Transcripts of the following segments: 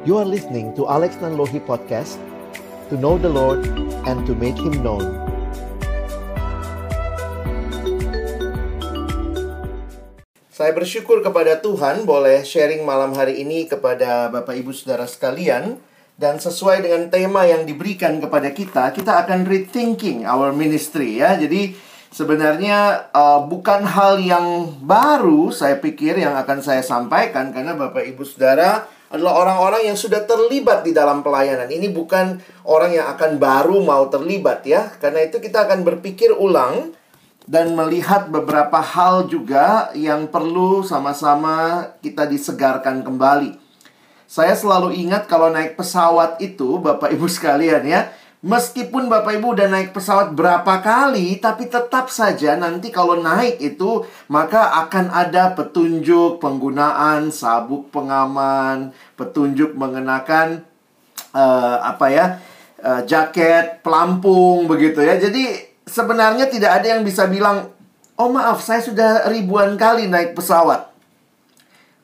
You are listening to Alex Nanlohi Podcast To know the Lord and to make Him known Saya bersyukur kepada Tuhan boleh sharing malam hari ini kepada Bapak Ibu Saudara sekalian dan sesuai dengan tema yang diberikan kepada kita, kita akan rethinking our ministry ya. Jadi sebenarnya uh, bukan hal yang baru saya pikir yang akan saya sampaikan karena Bapak Ibu Saudara adalah orang-orang yang sudah terlibat di dalam pelayanan. Ini bukan orang yang akan baru mau terlibat ya. Karena itu kita akan berpikir ulang dan melihat beberapa hal juga yang perlu sama-sama kita disegarkan kembali. Saya selalu ingat kalau naik pesawat itu, Bapak Ibu sekalian ya, meskipun Bapak Ibu udah naik pesawat berapa kali, tapi tetap saja nanti kalau naik itu, maka akan ada petunjuk penggunaan sabuk pengaman, petunjuk mengenakan uh, apa ya, uh, jaket pelampung begitu ya. Jadi sebenarnya tidak ada yang bisa bilang, oh maaf, saya sudah ribuan kali naik pesawat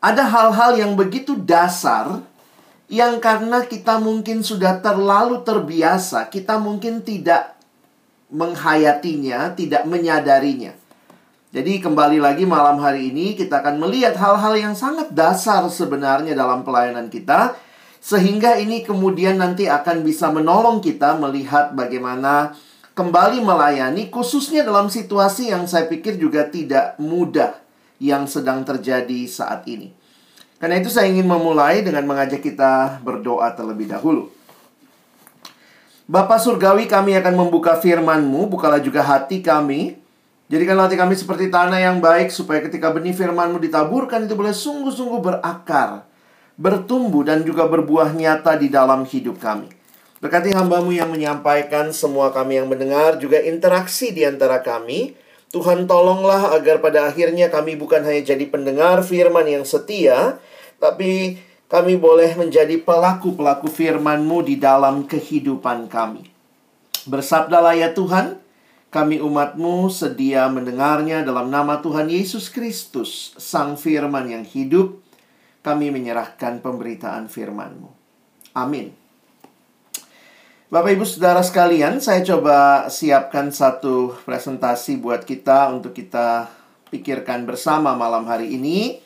ada hal-hal yang begitu dasar yang karena kita mungkin sudah terlalu terbiasa, kita mungkin tidak menghayatinya, tidak menyadarinya. Jadi kembali lagi malam hari ini kita akan melihat hal-hal yang sangat dasar sebenarnya dalam pelayanan kita sehingga ini kemudian nanti akan bisa menolong kita melihat bagaimana kembali melayani khususnya dalam situasi yang saya pikir juga tidak mudah yang sedang terjadi saat ini. Karena itu saya ingin memulai dengan mengajak kita berdoa terlebih dahulu. Bapa Surgawi kami akan membuka firman-Mu, bukalah juga hati kami. Jadikanlah hati kami seperti tanah yang baik, supaya ketika benih firman-Mu ditaburkan itu boleh sungguh-sungguh berakar, bertumbuh, dan juga berbuah nyata di dalam hidup kami. Berkati hambamu yang menyampaikan, semua kami yang mendengar, juga interaksi di antara kami, Tuhan tolonglah agar pada akhirnya kami bukan hanya jadi pendengar firman yang setia, tapi kami boleh menjadi pelaku-pelaku firman-Mu di dalam kehidupan kami. Bersabdalah ya Tuhan, kami umat-Mu sedia mendengarnya dalam nama Tuhan Yesus Kristus, Sang Firman yang hidup, kami menyerahkan pemberitaan firman-Mu. Amin. Bapak Ibu Saudara sekalian, saya coba siapkan satu presentasi buat kita untuk kita pikirkan bersama malam hari ini.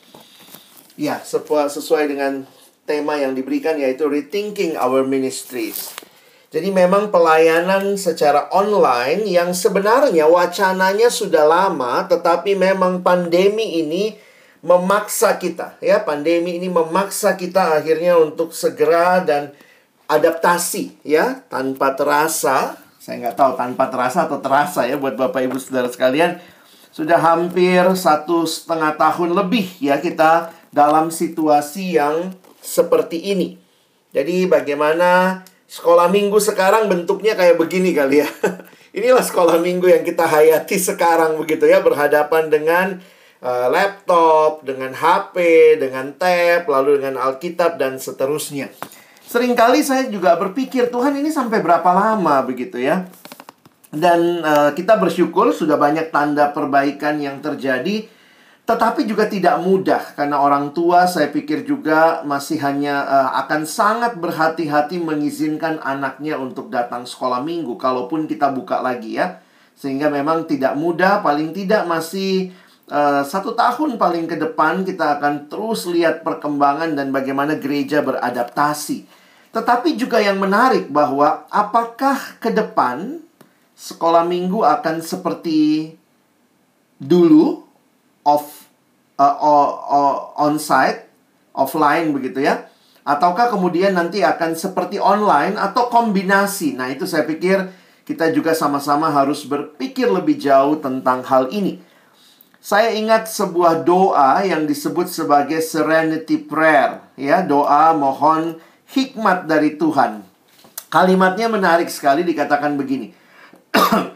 Ya, sesuai dengan tema yang diberikan yaitu rethinking our ministries. Jadi memang pelayanan secara online yang sebenarnya wacananya sudah lama tetapi memang pandemi ini memaksa kita ya, pandemi ini memaksa kita akhirnya untuk segera dan adaptasi ya. Tanpa terasa saya nggak tahu tanpa terasa atau terasa ya buat bapak ibu saudara sekalian sudah hampir satu setengah tahun lebih ya kita dalam situasi yang seperti ini. Jadi bagaimana sekolah minggu sekarang bentuknya kayak begini kali ya. Inilah sekolah minggu yang kita hayati sekarang begitu ya berhadapan dengan uh, laptop dengan HP dengan tab lalu dengan Alkitab dan seterusnya Seringkali saya juga berpikir, Tuhan ini sampai berapa lama begitu ya? Dan uh, kita bersyukur sudah banyak tanda perbaikan yang terjadi, tetapi juga tidak mudah karena orang tua saya pikir juga masih hanya uh, akan sangat berhati-hati mengizinkan anaknya untuk datang sekolah minggu, kalaupun kita buka lagi ya. Sehingga memang tidak mudah, paling tidak masih uh, satu tahun paling ke depan kita akan terus lihat perkembangan dan bagaimana gereja beradaptasi tetapi juga yang menarik bahwa apakah ke depan sekolah minggu akan seperti dulu off uh, uh, onsite offline begitu ya? Ataukah kemudian nanti akan seperti online atau kombinasi? Nah itu saya pikir kita juga sama-sama harus berpikir lebih jauh tentang hal ini. Saya ingat sebuah doa yang disebut sebagai serenity prayer ya. Doa mohon hikmat dari Tuhan. Kalimatnya menarik sekali dikatakan begini.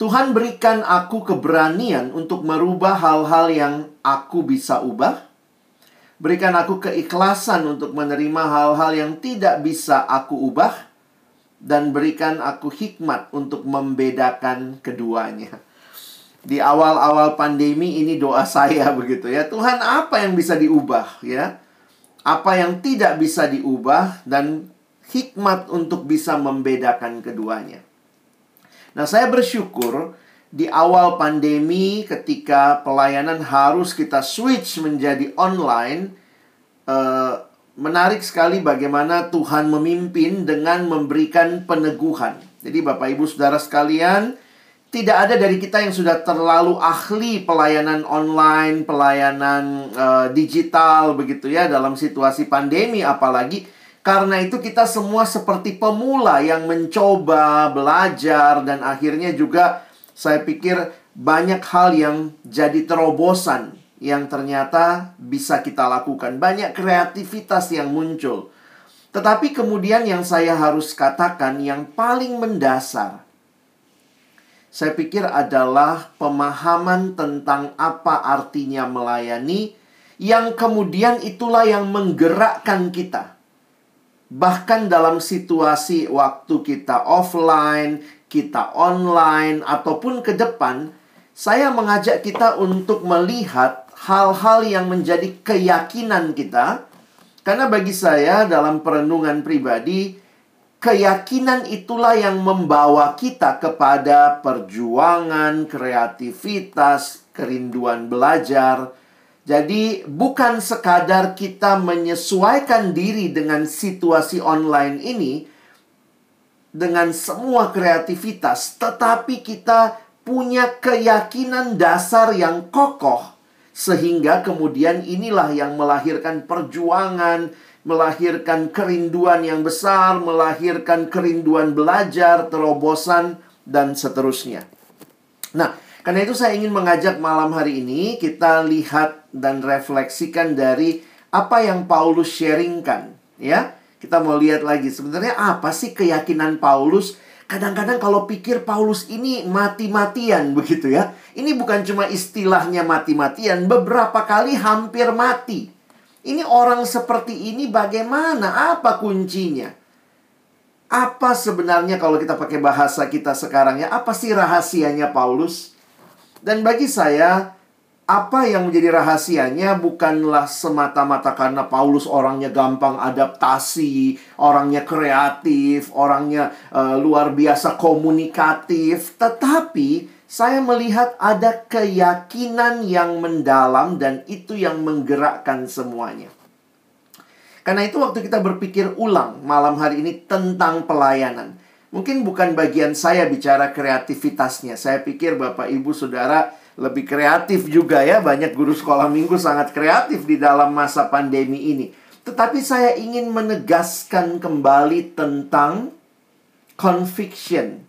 Tuhan berikan aku keberanian untuk merubah hal-hal yang aku bisa ubah. Berikan aku keikhlasan untuk menerima hal-hal yang tidak bisa aku ubah. Dan berikan aku hikmat untuk membedakan keduanya. Di awal-awal pandemi ini doa saya begitu ya. Tuhan apa yang bisa diubah ya? Apa yang tidak bisa diubah, dan hikmat untuk bisa membedakan keduanya. Nah, saya bersyukur di awal pandemi, ketika pelayanan harus kita switch menjadi online, uh, menarik sekali bagaimana Tuhan memimpin dengan memberikan peneguhan. Jadi, Bapak Ibu Saudara sekalian, tidak ada dari kita yang sudah terlalu ahli pelayanan online, pelayanan uh, digital begitu ya dalam situasi pandemi apalagi karena itu kita semua seperti pemula yang mencoba belajar dan akhirnya juga saya pikir banyak hal yang jadi terobosan yang ternyata bisa kita lakukan. Banyak kreativitas yang muncul. Tetapi kemudian yang saya harus katakan yang paling mendasar saya pikir adalah pemahaman tentang apa artinya melayani, yang kemudian itulah yang menggerakkan kita. Bahkan dalam situasi waktu kita offline, kita online, ataupun ke depan, saya mengajak kita untuk melihat hal-hal yang menjadi keyakinan kita. Karena bagi saya, dalam perenungan pribadi, keyakinan itulah yang membawa kita kepada perjuangan, kreativitas, kerinduan belajar. Jadi, bukan sekadar kita menyesuaikan diri dengan situasi online ini dengan semua kreativitas, tetapi kita punya keyakinan dasar yang kokoh, sehingga kemudian inilah yang melahirkan perjuangan, melahirkan kerinduan yang besar, melahirkan kerinduan belajar, terobosan, dan seterusnya. Nah, karena itu saya ingin mengajak malam hari ini kita lihat dan refleksikan dari apa yang Paulus sharingkan, ya. Kita mau lihat lagi sebenarnya apa sih keyakinan Paulus? Kadang-kadang kalau pikir Paulus ini mati-matian begitu ya. Ini bukan cuma istilahnya mati-matian, beberapa kali hampir mati. Ini orang seperti ini bagaimana? Apa kuncinya? Apa sebenarnya kalau kita pakai bahasa kita sekarang ya? Apa sih rahasianya Paulus? Dan bagi saya, apa yang menjadi rahasianya bukanlah semata-mata karena Paulus orangnya gampang adaptasi, orangnya kreatif, orangnya uh, luar biasa komunikatif, tetapi saya melihat ada keyakinan yang mendalam dan itu yang menggerakkan semuanya. Karena itu waktu kita berpikir ulang malam hari ini tentang pelayanan. Mungkin bukan bagian saya bicara kreativitasnya. Saya pikir Bapak Ibu Saudara lebih kreatif juga ya. Banyak guru sekolah minggu sangat kreatif di dalam masa pandemi ini. Tetapi saya ingin menegaskan kembali tentang conviction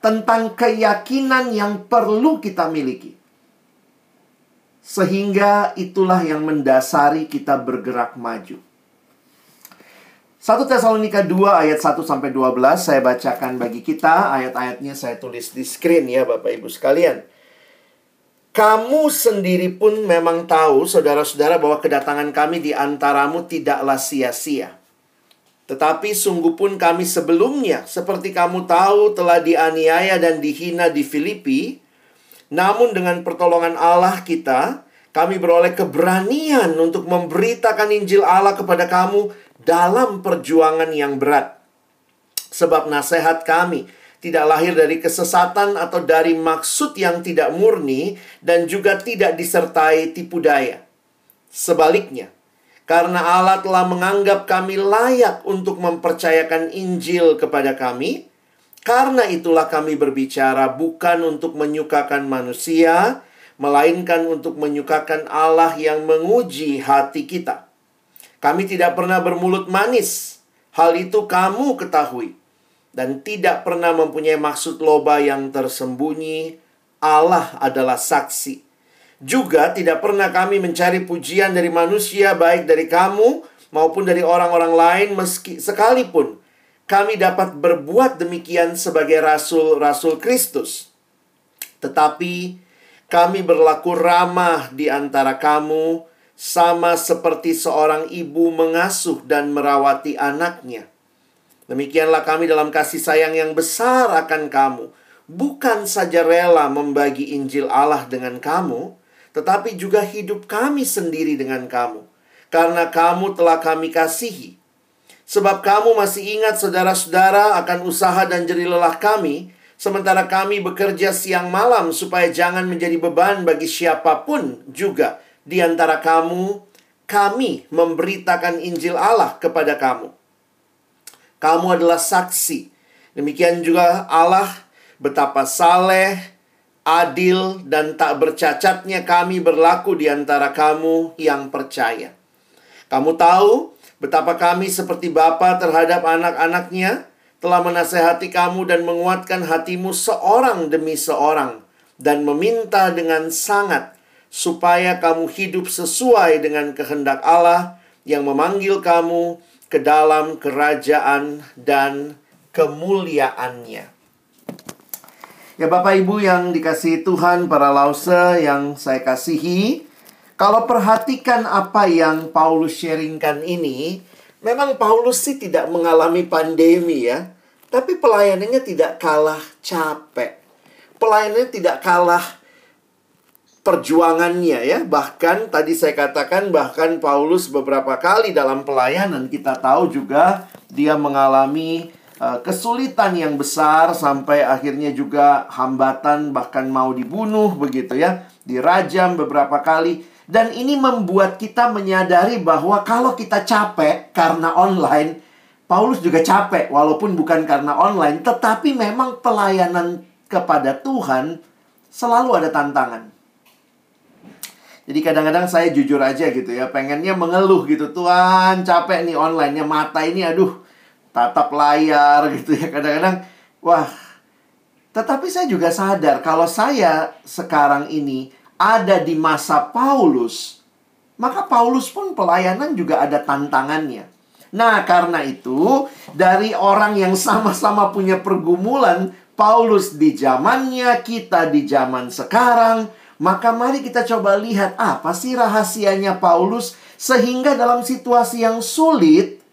tentang keyakinan yang perlu kita miliki. Sehingga itulah yang mendasari kita bergerak maju. 1 Tesalonika 2 ayat 1 sampai 12 saya bacakan bagi kita, ayat-ayatnya saya tulis di screen ya Bapak Ibu sekalian. Kamu sendiri pun memang tahu saudara-saudara bahwa kedatangan kami di antaramu tidaklah sia-sia. Tetapi sungguh pun kami sebelumnya, seperti kamu tahu, telah dianiaya dan dihina di Filipi. Namun dengan pertolongan Allah kita, kami beroleh keberanian untuk memberitakan Injil Allah kepada kamu dalam perjuangan yang berat. Sebab nasihat kami tidak lahir dari kesesatan atau dari maksud yang tidak murni dan juga tidak disertai tipu daya. Sebaliknya, karena Allah telah menganggap kami layak untuk mempercayakan Injil kepada kami. Karena itulah kami berbicara bukan untuk menyukakan manusia, melainkan untuk menyukakan Allah yang menguji hati kita. Kami tidak pernah bermulut manis, hal itu kamu ketahui, dan tidak pernah mempunyai maksud loba yang tersembunyi. Allah adalah saksi juga tidak pernah kami mencari pujian dari manusia baik dari kamu maupun dari orang-orang lain meski sekalipun kami dapat berbuat demikian sebagai rasul-rasul Kristus. Tetapi kami berlaku ramah di antara kamu sama seperti seorang ibu mengasuh dan merawati anaknya. Demikianlah kami dalam kasih sayang yang besar akan kamu. Bukan saja rela membagi Injil Allah dengan kamu, tetapi juga hidup kami sendiri dengan kamu. karena kamu telah kami kasihi. Sebab kamu masih ingat saudara-saudara akan usaha dan jerih lelah kami, sementara kami bekerja siang malam supaya jangan menjadi beban bagi siapa pun juga di antara kamu, kami memberitakan Injil Allah kepada kamu. Kamu adalah saksi. Demikian juga Allah betapa saleh, adil, dan tak bercacatnya kami berlaku di antara kamu yang percaya. Kamu tahu betapa kami seperti Bapa terhadap anak-anaknya telah menasehati kamu dan menguatkan hatimu seorang demi seorang dan meminta dengan sangat supaya kamu hidup sesuai dengan kehendak Allah yang memanggil kamu ke dalam kerajaan dan kemuliaannya. Ya Bapak Ibu yang dikasihi Tuhan, para lause yang saya kasihi, kalau perhatikan apa yang Paulus sharingkan ini, memang Paulus sih tidak mengalami pandemi ya, tapi pelayanannya tidak kalah capek. Pelayanannya tidak kalah perjuangannya ya. Bahkan tadi saya katakan bahkan Paulus beberapa kali dalam pelayanan kita tahu juga dia mengalami kesulitan yang besar sampai akhirnya juga hambatan bahkan mau dibunuh begitu ya. Dirajam beberapa kali dan ini membuat kita menyadari bahwa kalau kita capek karena online, Paulus juga capek walaupun bukan karena online, tetapi memang pelayanan kepada Tuhan selalu ada tantangan. Jadi kadang-kadang saya jujur aja gitu ya, pengennya mengeluh gitu, Tuhan capek nih online-nya, mata ini aduh tatap layar gitu ya. Kadang-kadang wah, tetapi saya juga sadar kalau saya sekarang ini ada di masa Paulus, maka Paulus pun pelayanan juga ada tantangannya. Nah, karena itu, dari orang yang sama-sama punya pergumulan, Paulus di zamannya, kita di zaman sekarang, maka mari kita coba lihat apa sih rahasianya Paulus sehingga dalam situasi yang sulit,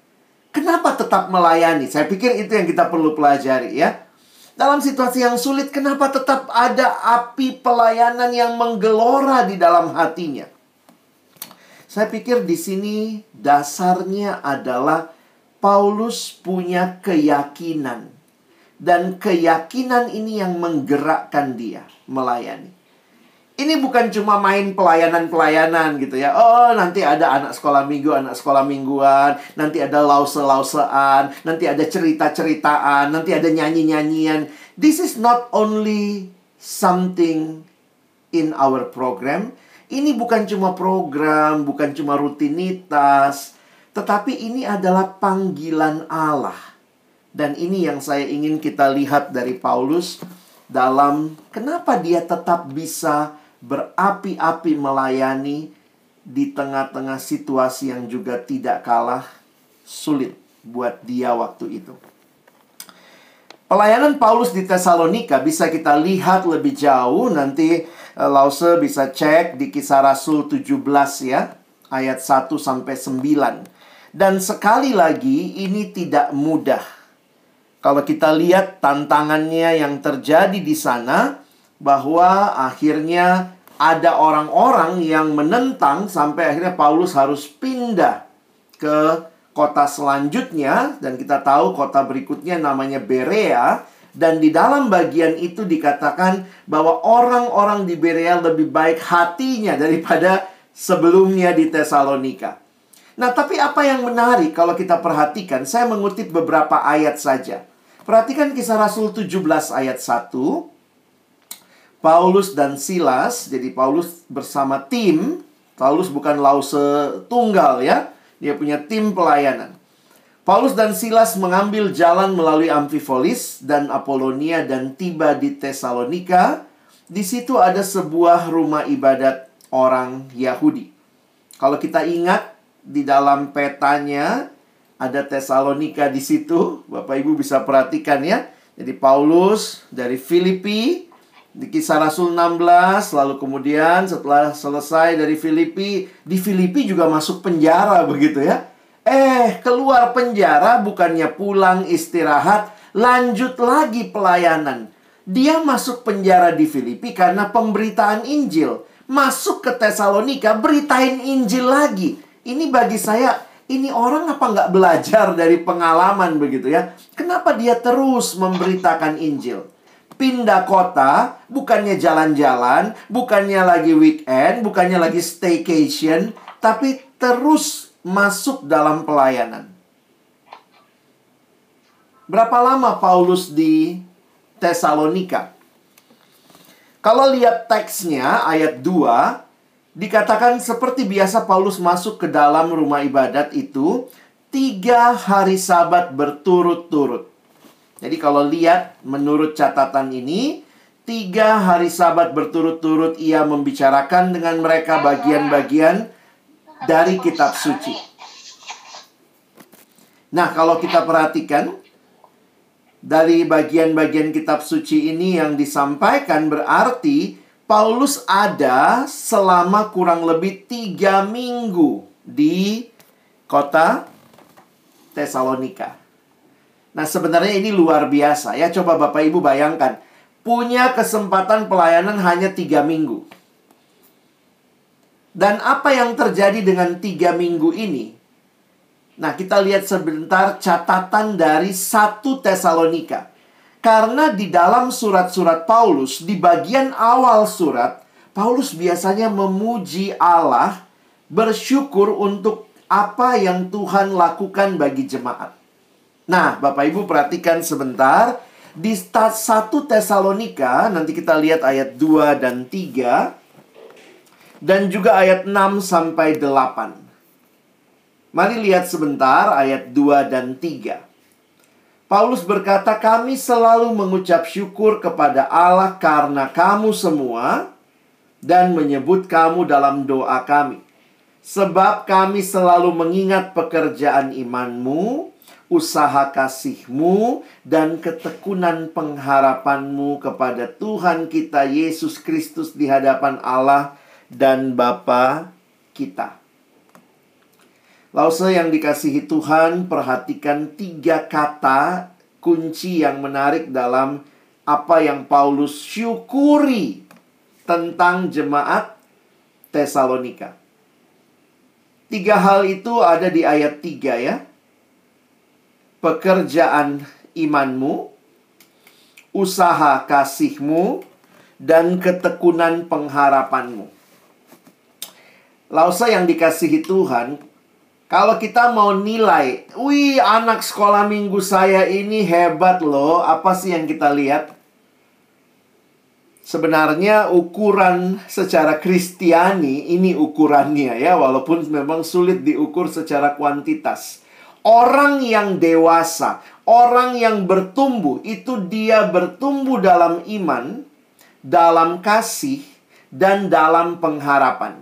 kenapa tetap melayani? Saya pikir itu yang kita perlu pelajari ya. Dalam situasi yang sulit, kenapa tetap ada api pelayanan yang menggelora di dalam hatinya? Saya pikir di sini dasarnya adalah Paulus punya keyakinan. Dan keyakinan ini yang menggerakkan dia melayani. Ini bukan cuma main pelayanan-pelayanan gitu ya. Oh, nanti ada anak sekolah minggu, anak sekolah mingguan. Nanti ada lause-lausean. Nanti ada cerita-ceritaan. Nanti ada nyanyi-nyanyian. This is not only something in our program. Ini bukan cuma program, bukan cuma rutinitas. Tetapi ini adalah panggilan Allah. Dan ini yang saya ingin kita lihat dari Paulus dalam kenapa dia tetap bisa berapi-api melayani di tengah-tengah situasi yang juga tidak kalah sulit buat dia waktu itu. Pelayanan Paulus di Tesalonika bisa kita lihat lebih jauh nanti uh, Lause bisa cek di kisah Rasul 17 ya ayat 1 sampai 9. Dan sekali lagi ini tidak mudah. Kalau kita lihat tantangannya yang terjadi di sana bahwa akhirnya ada orang-orang yang menentang sampai akhirnya Paulus harus pindah ke kota selanjutnya dan kita tahu kota berikutnya namanya Berea dan di dalam bagian itu dikatakan bahwa orang-orang di Berea lebih baik hatinya daripada sebelumnya di Tesalonika. Nah, tapi apa yang menarik kalau kita perhatikan, saya mengutip beberapa ayat saja. Perhatikan kisah Rasul 17 ayat 1. Paulus dan Silas, jadi Paulus bersama tim, Paulus bukan lause tunggal ya, dia punya tim pelayanan. Paulus dan Silas mengambil jalan melalui Amphipolis dan Apolonia dan tiba di Tesalonika. Di situ ada sebuah rumah ibadat orang Yahudi. Kalau kita ingat di dalam petanya ada Tesalonika di situ, Bapak Ibu bisa perhatikan ya. Jadi Paulus dari Filipi di kisah Rasul 16 lalu kemudian setelah selesai dari Filipi di Filipi juga masuk penjara begitu ya eh keluar penjara bukannya pulang istirahat lanjut lagi pelayanan dia masuk penjara di Filipi karena pemberitaan Injil masuk ke Tesalonika beritain Injil lagi Ini bagi saya, ini orang apa nggak belajar dari pengalaman begitu ya? Kenapa dia terus memberitakan Injil? Pindah kota, bukannya jalan-jalan, bukannya lagi weekend, bukannya lagi staycation, tapi terus masuk dalam pelayanan. Berapa lama Paulus di Tesalonika? Kalau lihat teksnya ayat 2, Dikatakan seperti biasa Paulus masuk ke dalam rumah ibadat itu tiga hari sabat berturut-turut. Jadi kalau lihat menurut catatan ini, tiga hari sabat berturut-turut ia membicarakan dengan mereka bagian-bagian dari kitab suci. Nah kalau kita perhatikan, dari bagian-bagian kitab suci ini yang disampaikan berarti Paulus ada selama kurang lebih tiga minggu di kota Tesalonika. Nah sebenarnya ini luar biasa ya. Coba Bapak Ibu bayangkan. Punya kesempatan pelayanan hanya tiga minggu. Dan apa yang terjadi dengan tiga minggu ini? Nah kita lihat sebentar catatan dari satu Tesalonika. Karena di dalam surat-surat Paulus, di bagian awal surat, Paulus biasanya memuji Allah, bersyukur untuk apa yang Tuhan lakukan bagi jemaat. Nah, Bapak Ibu perhatikan sebentar. Di stat 1 Tesalonika, nanti kita lihat ayat 2 dan 3. Dan juga ayat 6 sampai 8. Mari lihat sebentar ayat 2 dan 3. Paulus berkata, "Kami selalu mengucap syukur kepada Allah karena kamu semua dan menyebut kamu dalam doa kami. Sebab kami selalu mengingat pekerjaan imanmu, usaha kasihmu, dan ketekunan pengharapanmu kepada Tuhan kita Yesus Kristus di hadapan Allah dan Bapa kita." Lause yang dikasihi Tuhan, perhatikan tiga kata kunci yang menarik dalam apa yang Paulus syukuri tentang jemaat Tesalonika. Tiga hal itu ada di ayat tiga ya. Pekerjaan imanmu, usaha kasihmu, dan ketekunan pengharapanmu. Lausa yang dikasihi Tuhan, kalau kita mau nilai, wih anak sekolah minggu saya ini hebat loh, apa sih yang kita lihat? Sebenarnya ukuran secara kristiani ini ukurannya ya, walaupun memang sulit diukur secara kuantitas. Orang yang dewasa, orang yang bertumbuh, itu dia bertumbuh dalam iman, dalam kasih, dan dalam pengharapan.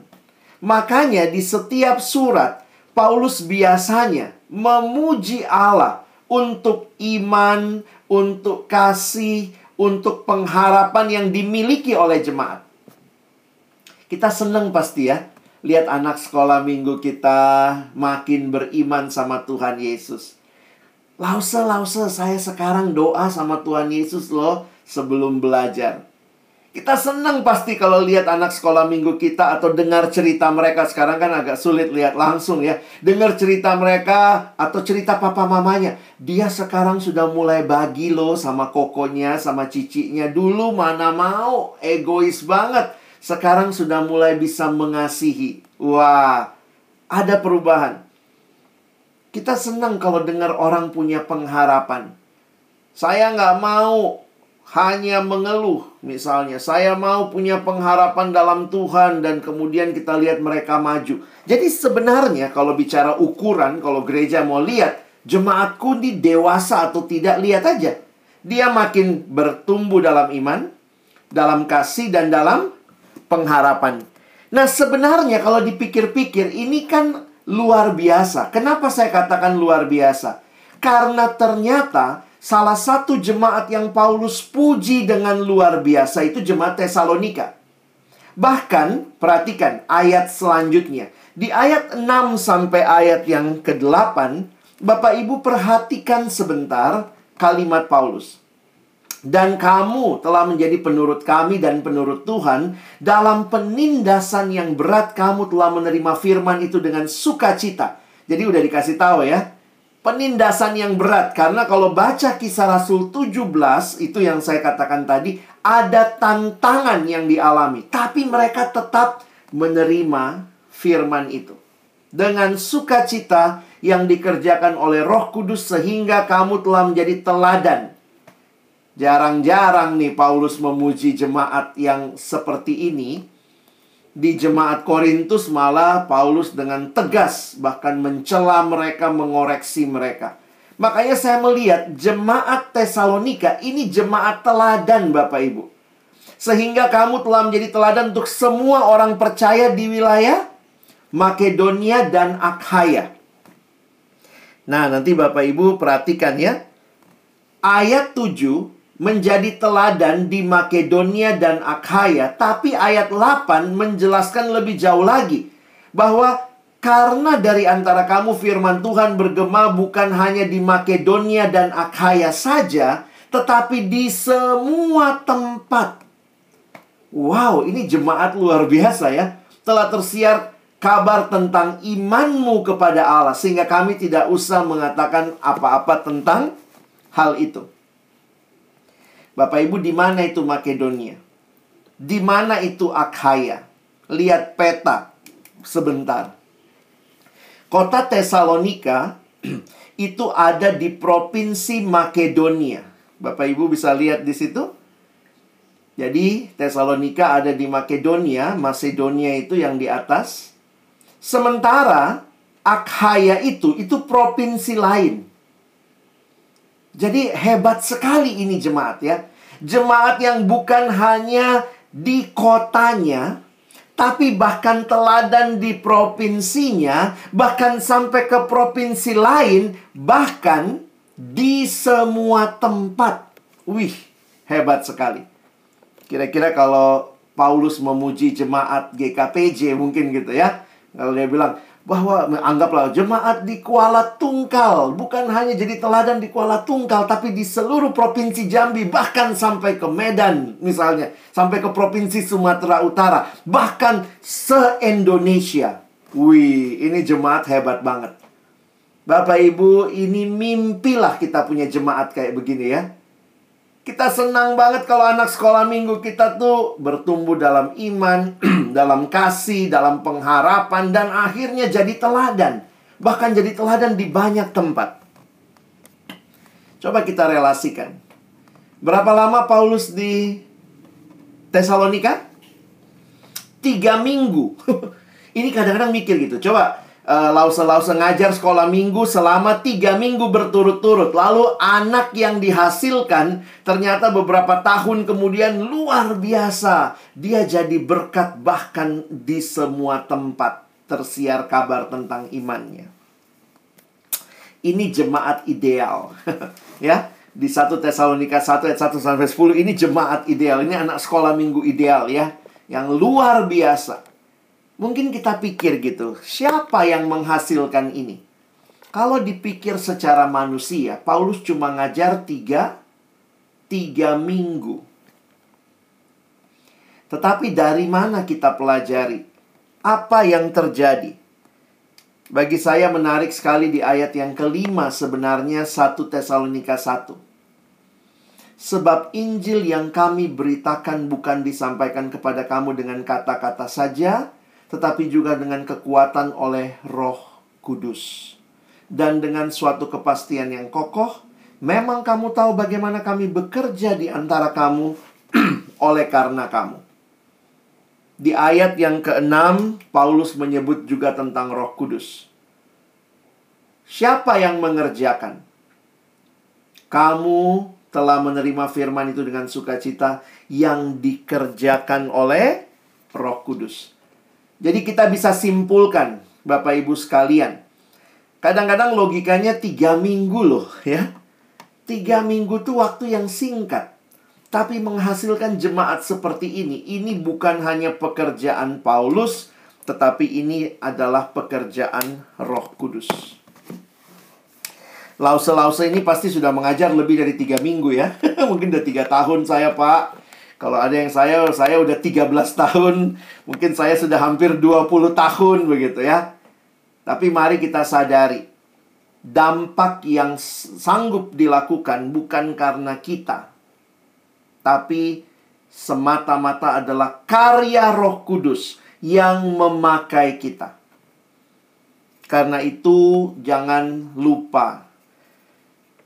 Makanya di setiap surat Paulus biasanya memuji Allah untuk iman, untuk kasih, untuk pengharapan yang dimiliki oleh jemaat. Kita senang pasti ya, lihat anak sekolah minggu kita makin beriman sama Tuhan Yesus. Lause, lause, saya sekarang doa sama Tuhan Yesus loh sebelum belajar. Kita senang pasti kalau lihat anak sekolah minggu kita atau dengar cerita mereka. Sekarang kan agak sulit lihat langsung ya. Dengar cerita mereka atau cerita papa mamanya. Dia sekarang sudah mulai bagi loh sama kokonya, sama cicinya. Dulu mana mau, egois banget. Sekarang sudah mulai bisa mengasihi. Wah, ada perubahan. Kita senang kalau dengar orang punya pengharapan. Saya nggak mau hanya mengeluh. Misalnya, saya mau punya pengharapan dalam Tuhan dan kemudian kita lihat mereka maju. Jadi sebenarnya kalau bicara ukuran, kalau gereja mau lihat, jemaatku di dewasa atau tidak, lihat aja. Dia makin bertumbuh dalam iman, dalam kasih, dan dalam pengharapan. Nah sebenarnya kalau dipikir-pikir, ini kan luar biasa. Kenapa saya katakan luar biasa? Karena ternyata Salah satu jemaat yang Paulus puji dengan luar biasa itu jemaat Tesalonika. Bahkan, perhatikan ayat selanjutnya. Di ayat 6 sampai ayat yang ke-8, Bapak Ibu perhatikan sebentar kalimat Paulus. Dan kamu telah menjadi penurut kami dan penurut Tuhan. Dalam penindasan yang berat, kamu telah menerima firman itu dengan sukacita. Jadi udah dikasih tahu ya. Penindasan yang berat. Karena kalau baca kisah Rasul 17, itu yang saya katakan tadi, ada tantangan yang dialami. Tapi mereka tetap menerima firman itu. Dengan sukacita yang dikerjakan oleh roh kudus sehingga kamu telah menjadi teladan. Jarang-jarang nih Paulus memuji jemaat yang seperti ini. Di jemaat Korintus malah Paulus dengan tegas bahkan mencela mereka, mengoreksi mereka. Makanya saya melihat jemaat Tesalonika ini jemaat teladan Bapak Ibu. Sehingga kamu telah menjadi teladan untuk semua orang percaya di wilayah Makedonia dan Akhaya. Nah, nanti Bapak Ibu perhatikan ya. Ayat 7 menjadi teladan di Makedonia dan Akhaya, tapi ayat 8 menjelaskan lebih jauh lagi bahwa karena dari antara kamu firman Tuhan bergema bukan hanya di Makedonia dan Akhaya saja, tetapi di semua tempat. Wow, ini jemaat luar biasa ya. Telah tersiar kabar tentang imanmu kepada Allah sehingga kami tidak usah mengatakan apa-apa tentang hal itu. Bapak Ibu, di mana itu Makedonia? Di mana itu Akhaya? Lihat peta sebentar. Kota Tesalonika itu ada di provinsi Makedonia. Bapak Ibu bisa lihat di situ. Jadi Tesalonika ada di Makedonia, Macedonia itu yang di atas. Sementara Akhaya itu itu provinsi lain. Jadi hebat sekali ini jemaat ya. Jemaat yang bukan hanya di kotanya, tapi bahkan teladan di provinsinya, bahkan sampai ke provinsi lain, bahkan di semua tempat. Wih, hebat sekali. Kira-kira kalau Paulus memuji jemaat GKPJ mungkin gitu ya. Kalau dia bilang bahwa anggaplah jemaat di Kuala Tungkal bukan hanya jadi teladan di Kuala Tungkal tapi di seluruh provinsi Jambi bahkan sampai ke Medan misalnya, sampai ke provinsi Sumatera Utara, bahkan se-Indonesia. Wih, ini jemaat hebat banget. Bapak Ibu, ini mimpilah kita punya jemaat kayak begini ya. Kita senang banget kalau anak sekolah minggu kita tuh bertumbuh dalam iman, dalam kasih, dalam pengharapan, dan akhirnya jadi teladan. Bahkan jadi teladan di banyak tempat. Coba kita relasikan. Berapa lama Paulus di Tesalonika? Tiga minggu. Ini kadang-kadang mikir gitu. Coba uh, lause-lause ngajar sekolah minggu selama tiga minggu berturut-turut. Lalu anak yang dihasilkan ternyata beberapa tahun kemudian luar biasa. Dia jadi berkat bahkan di semua tempat tersiar kabar tentang imannya. Ini jemaat ideal. ya, di 1 Tesalonika 1 ayat 1 sampai 10 ini jemaat ideal. Ini anak sekolah minggu ideal ya. Yang luar biasa. Mungkin kita pikir gitu, siapa yang menghasilkan ini? Kalau dipikir secara manusia, Paulus cuma ngajar tiga, tiga minggu. Tetapi dari mana kita pelajari? Apa yang terjadi? Bagi saya menarik sekali di ayat yang kelima sebenarnya 1 Tesalonika 1. Sebab Injil yang kami beritakan bukan disampaikan kepada kamu dengan kata-kata saja, tetapi juga dengan kekuatan oleh Roh Kudus. Dan dengan suatu kepastian yang kokoh, memang kamu tahu bagaimana kami bekerja di antara kamu oleh karena kamu. Di ayat yang keenam, Paulus menyebut juga tentang Roh Kudus. Siapa yang mengerjakan? Kamu telah menerima firman itu dengan sukacita yang dikerjakan oleh Roh Kudus. Jadi kita bisa simpulkan, Bapak Ibu sekalian. Kadang-kadang logikanya tiga minggu loh ya. Tiga minggu itu waktu yang singkat. Tapi menghasilkan jemaat seperti ini. Ini bukan hanya pekerjaan Paulus, tetapi ini adalah pekerjaan roh kudus. Lause-lause ini pasti sudah mengajar lebih dari tiga minggu ya. Mungkin udah tiga tahun saya, Pak. Kalau ada yang saya, saya udah 13 tahun. Mungkin saya sudah hampir 20 tahun begitu ya. Tapi mari kita sadari. Dampak yang sanggup dilakukan bukan karena kita. Tapi semata-mata adalah karya roh kudus yang memakai kita. Karena itu jangan lupa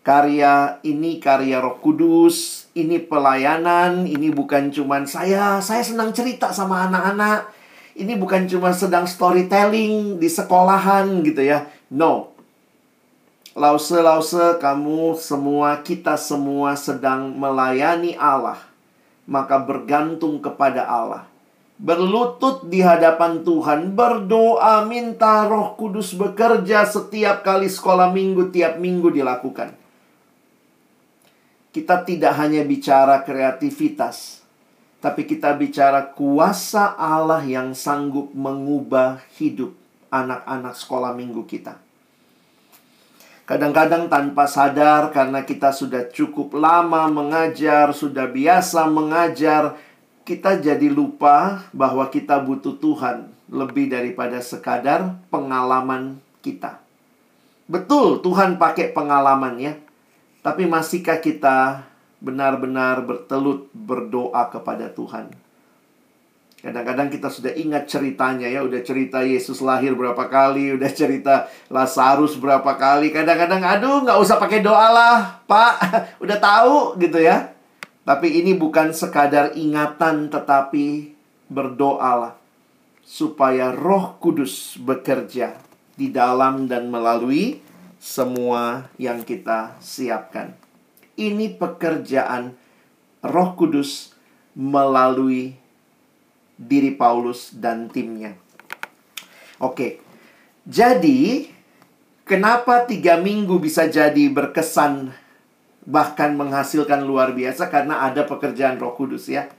karya ini karya Roh Kudus, ini pelayanan, ini bukan cuman saya saya senang cerita sama anak-anak. Ini bukan cuma sedang storytelling di sekolahan gitu ya. No. Lause-lause kamu semua kita semua sedang melayani Allah. Maka bergantung kepada Allah. Berlutut di hadapan Tuhan, berdoa minta Roh Kudus bekerja setiap kali sekolah minggu tiap minggu dilakukan kita tidak hanya bicara kreativitas, tapi kita bicara kuasa Allah yang sanggup mengubah hidup anak-anak sekolah minggu kita. Kadang-kadang tanpa sadar karena kita sudah cukup lama mengajar, sudah biasa mengajar, kita jadi lupa bahwa kita butuh Tuhan lebih daripada sekadar pengalaman kita. Betul, Tuhan pakai pengalaman ya. Tapi masihkah kita benar-benar bertelut berdoa kepada Tuhan? Kadang-kadang kita sudah ingat ceritanya ya, udah cerita Yesus lahir berapa kali, udah cerita Lazarus berapa kali. Kadang-kadang aduh nggak usah pakai doa lah, Pak, udah tahu gitu ya. Tapi ini bukan sekadar ingatan tetapi berdoalah supaya Roh Kudus bekerja di dalam dan melalui semua yang kita siapkan. Ini pekerjaan Roh Kudus melalui diri Paulus dan timnya. Oke, jadi kenapa tiga minggu bisa jadi berkesan bahkan menghasilkan luar biasa karena ada pekerjaan Roh Kudus ya.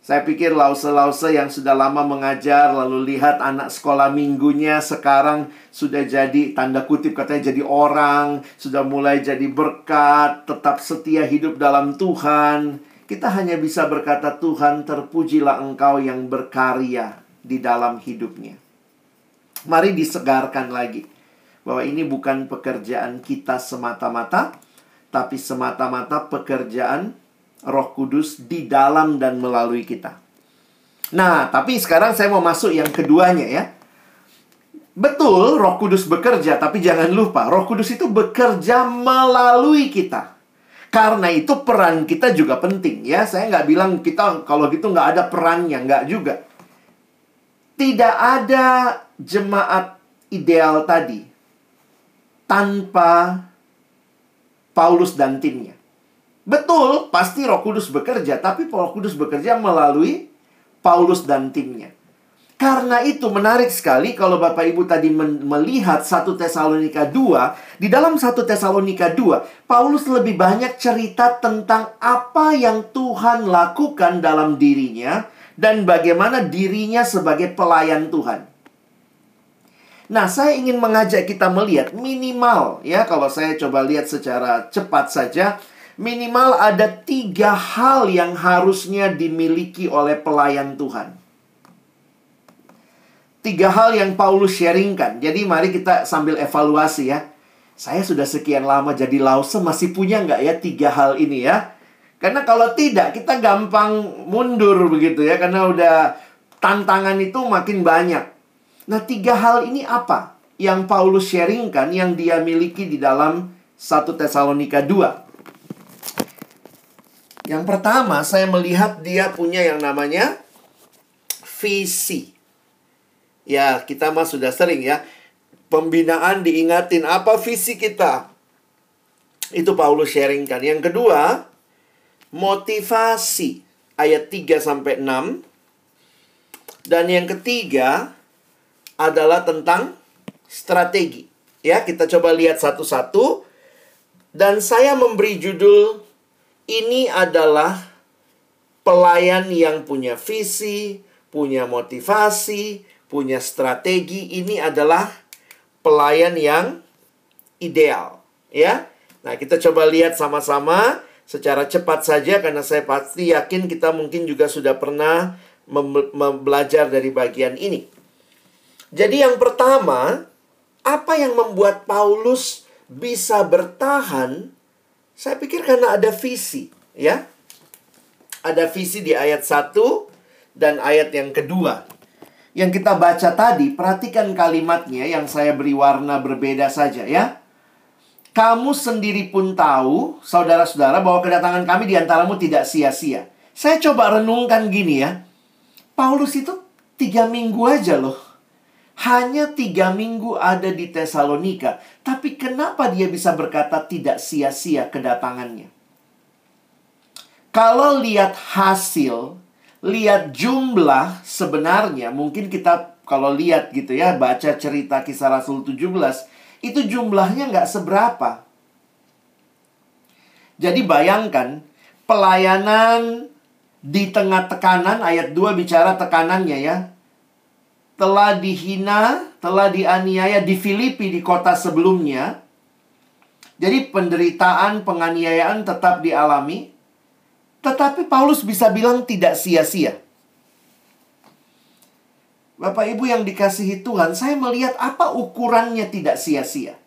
Saya pikir lause-lause yang sudah lama mengajar lalu lihat anak sekolah minggunya sekarang sudah jadi tanda kutip katanya jadi orang, sudah mulai jadi berkat, tetap setia hidup dalam Tuhan. Kita hanya bisa berkata Tuhan terpujilah engkau yang berkarya di dalam hidupnya. Mari disegarkan lagi bahwa ini bukan pekerjaan kita semata-mata, tapi semata-mata pekerjaan Roh Kudus di dalam dan melalui kita. Nah, tapi sekarang saya mau masuk yang keduanya ya. Betul, Roh Kudus bekerja, tapi jangan lupa, Roh Kudus itu bekerja melalui kita. Karena itu peran kita juga penting ya. Saya nggak bilang kita kalau gitu nggak ada perannya, nggak juga. Tidak ada jemaat ideal tadi tanpa Paulus dan timnya. Betul, pasti Roh Kudus bekerja, tapi Roh Kudus bekerja melalui Paulus dan timnya. Karena itu menarik sekali kalau Bapak Ibu tadi melihat 1 Tesalonika 2, di dalam 1 Tesalonika 2, Paulus lebih banyak cerita tentang apa yang Tuhan lakukan dalam dirinya dan bagaimana dirinya sebagai pelayan Tuhan. Nah, saya ingin mengajak kita melihat minimal ya kalau saya coba lihat secara cepat saja minimal ada tiga hal yang harusnya dimiliki oleh pelayan Tuhan. Tiga hal yang Paulus sharingkan. Jadi mari kita sambil evaluasi ya. Saya sudah sekian lama jadi lause masih punya nggak ya tiga hal ini ya? Karena kalau tidak kita gampang mundur begitu ya. Karena udah tantangan itu makin banyak. Nah tiga hal ini apa? Yang Paulus sharingkan yang dia miliki di dalam 1 Tesalonika 2. Yang pertama, saya melihat dia punya yang namanya visi. Ya, kita mah sudah sering ya. Pembinaan diingatin apa visi kita. Itu Paulus sharingkan. Yang kedua, motivasi. Ayat 3 sampai 6. Dan yang ketiga adalah tentang strategi. Ya, kita coba lihat satu-satu. Dan saya memberi judul ini adalah pelayan yang punya visi, punya motivasi, punya strategi. Ini adalah pelayan yang ideal. Ya. Nah, kita coba lihat sama-sama secara cepat saja karena saya pasti yakin kita mungkin juga sudah pernah belajar dari bagian ini. Jadi yang pertama, apa yang membuat Paulus bisa bertahan? Saya pikir karena ada visi, ya. Ada visi di ayat 1 dan ayat yang kedua. Yang kita baca tadi, perhatikan kalimatnya yang saya beri warna berbeda saja ya. Kamu sendiri pun tahu, saudara-saudara, bahwa kedatangan kami di antaramu tidak sia-sia. Saya coba renungkan gini ya. Paulus itu tiga minggu aja loh hanya tiga minggu ada di Tesalonika. Tapi kenapa dia bisa berkata tidak sia-sia kedatangannya? Kalau lihat hasil, lihat jumlah sebenarnya, mungkin kita kalau lihat gitu ya, baca cerita kisah Rasul 17, itu jumlahnya nggak seberapa. Jadi bayangkan, pelayanan di tengah tekanan, ayat 2 bicara tekanannya ya telah dihina, telah dianiaya di Filipi di kota sebelumnya. Jadi penderitaan, penganiayaan tetap dialami. Tetapi Paulus bisa bilang tidak sia-sia. Bapak Ibu yang dikasihi Tuhan, saya melihat apa ukurannya tidak sia-sia.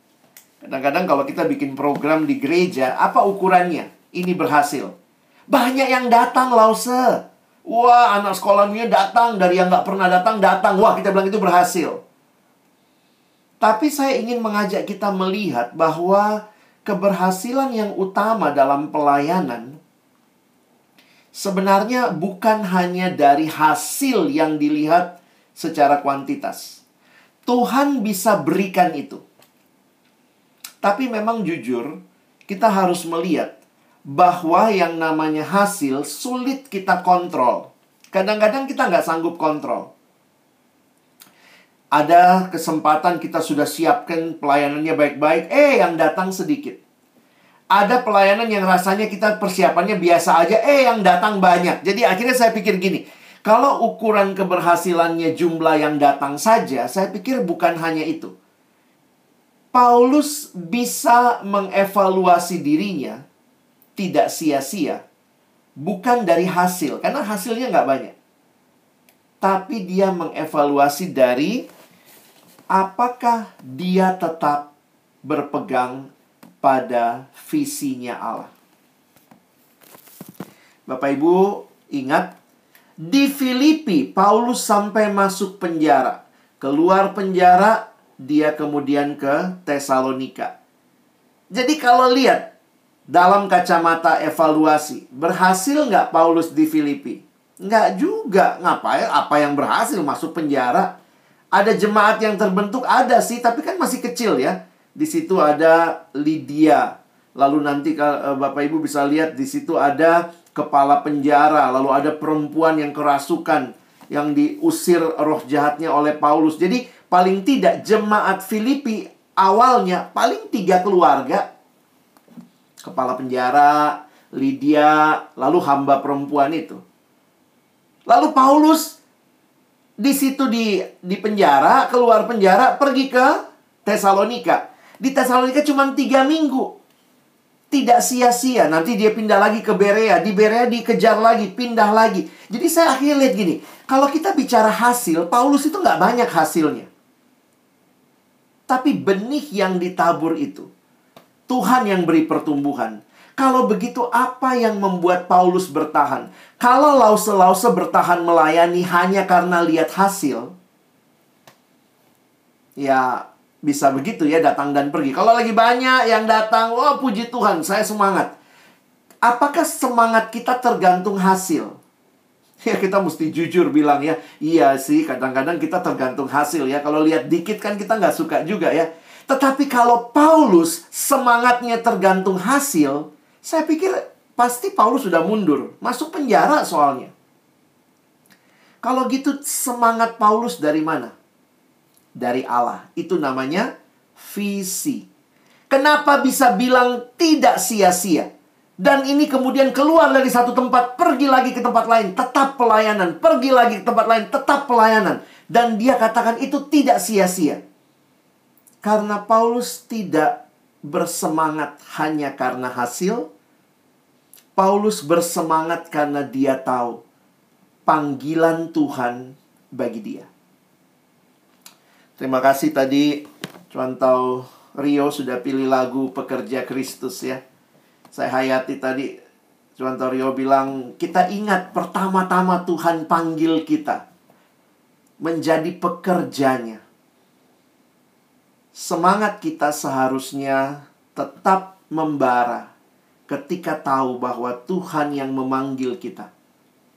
Kadang-kadang kalau kita bikin program di gereja, apa ukurannya? Ini berhasil. Banyak yang datang, Lause. Wah, anak sekolahnya datang dari yang nggak pernah datang datang. Wah, kita bilang itu berhasil. Tapi saya ingin mengajak kita melihat bahwa keberhasilan yang utama dalam pelayanan sebenarnya bukan hanya dari hasil yang dilihat secara kuantitas. Tuhan bisa berikan itu. Tapi memang jujur, kita harus melihat bahwa yang namanya hasil sulit kita kontrol. Kadang-kadang kita nggak sanggup kontrol. Ada kesempatan kita sudah siapkan pelayanannya baik-baik, eh yang datang sedikit. Ada pelayanan yang rasanya kita persiapannya biasa aja, eh yang datang banyak. Jadi akhirnya saya pikir gini, kalau ukuran keberhasilannya jumlah yang datang saja, saya pikir bukan hanya itu. Paulus bisa mengevaluasi dirinya tidak sia-sia bukan dari hasil, karena hasilnya nggak banyak. Tapi dia mengevaluasi dari apakah dia tetap berpegang pada visinya Allah. Bapak Ibu, ingat di Filipi Paulus sampai masuk penjara. Keluar penjara, dia kemudian ke Tesalonika. Jadi kalau lihat dalam kacamata evaluasi, berhasil nggak Paulus di Filipi? Nggak juga. Ngapain? Apa yang berhasil masuk penjara? Ada jemaat yang terbentuk? Ada sih, tapi kan masih kecil ya. Di situ ada Lydia. Lalu nanti eh, Bapak Ibu bisa lihat di situ ada kepala penjara. Lalu ada perempuan yang kerasukan. Yang diusir roh jahatnya oleh Paulus. Jadi paling tidak jemaat Filipi awalnya paling tiga keluarga kepala penjara, Lydia, lalu hamba perempuan itu. Lalu Paulus di situ di di penjara, keluar penjara, pergi ke Tesalonika. Di Tesalonika cuma tiga minggu. Tidak sia-sia. Nanti dia pindah lagi ke Berea. Di Berea dikejar lagi, pindah lagi. Jadi saya akhirnya lihat gini. Kalau kita bicara hasil, Paulus itu nggak banyak hasilnya. Tapi benih yang ditabur itu Tuhan yang beri pertumbuhan. Kalau begitu, apa yang membuat Paulus bertahan? Kalau lause-lause bertahan melayani hanya karena lihat hasil, ya bisa begitu ya datang dan pergi. Kalau lagi banyak yang datang, wah oh, puji Tuhan, saya semangat. Apakah semangat kita tergantung hasil? Ya kita mesti jujur bilang ya, iya sih kadang-kadang kita tergantung hasil ya. Kalau lihat dikit kan kita nggak suka juga ya. Tetapi kalau Paulus semangatnya tergantung hasil, saya pikir pasti Paulus sudah mundur, masuk penjara soalnya. Kalau gitu semangat Paulus dari mana? Dari Allah. Itu namanya visi. Kenapa bisa bilang tidak sia-sia? Dan ini kemudian keluar dari satu tempat, pergi lagi ke tempat lain, tetap pelayanan, pergi lagi ke tempat lain, tetap pelayanan. Dan dia katakan itu tidak sia-sia. Karena Paulus tidak bersemangat hanya karena hasil. Paulus bersemangat karena dia tahu panggilan Tuhan bagi dia. Terima kasih tadi contoh Rio sudah pilih lagu Pekerja Kristus ya. Saya hayati tadi contoh Rio bilang kita ingat pertama-tama Tuhan panggil kita menjadi pekerjanya. Semangat kita seharusnya tetap membara ketika tahu bahwa Tuhan yang memanggil kita.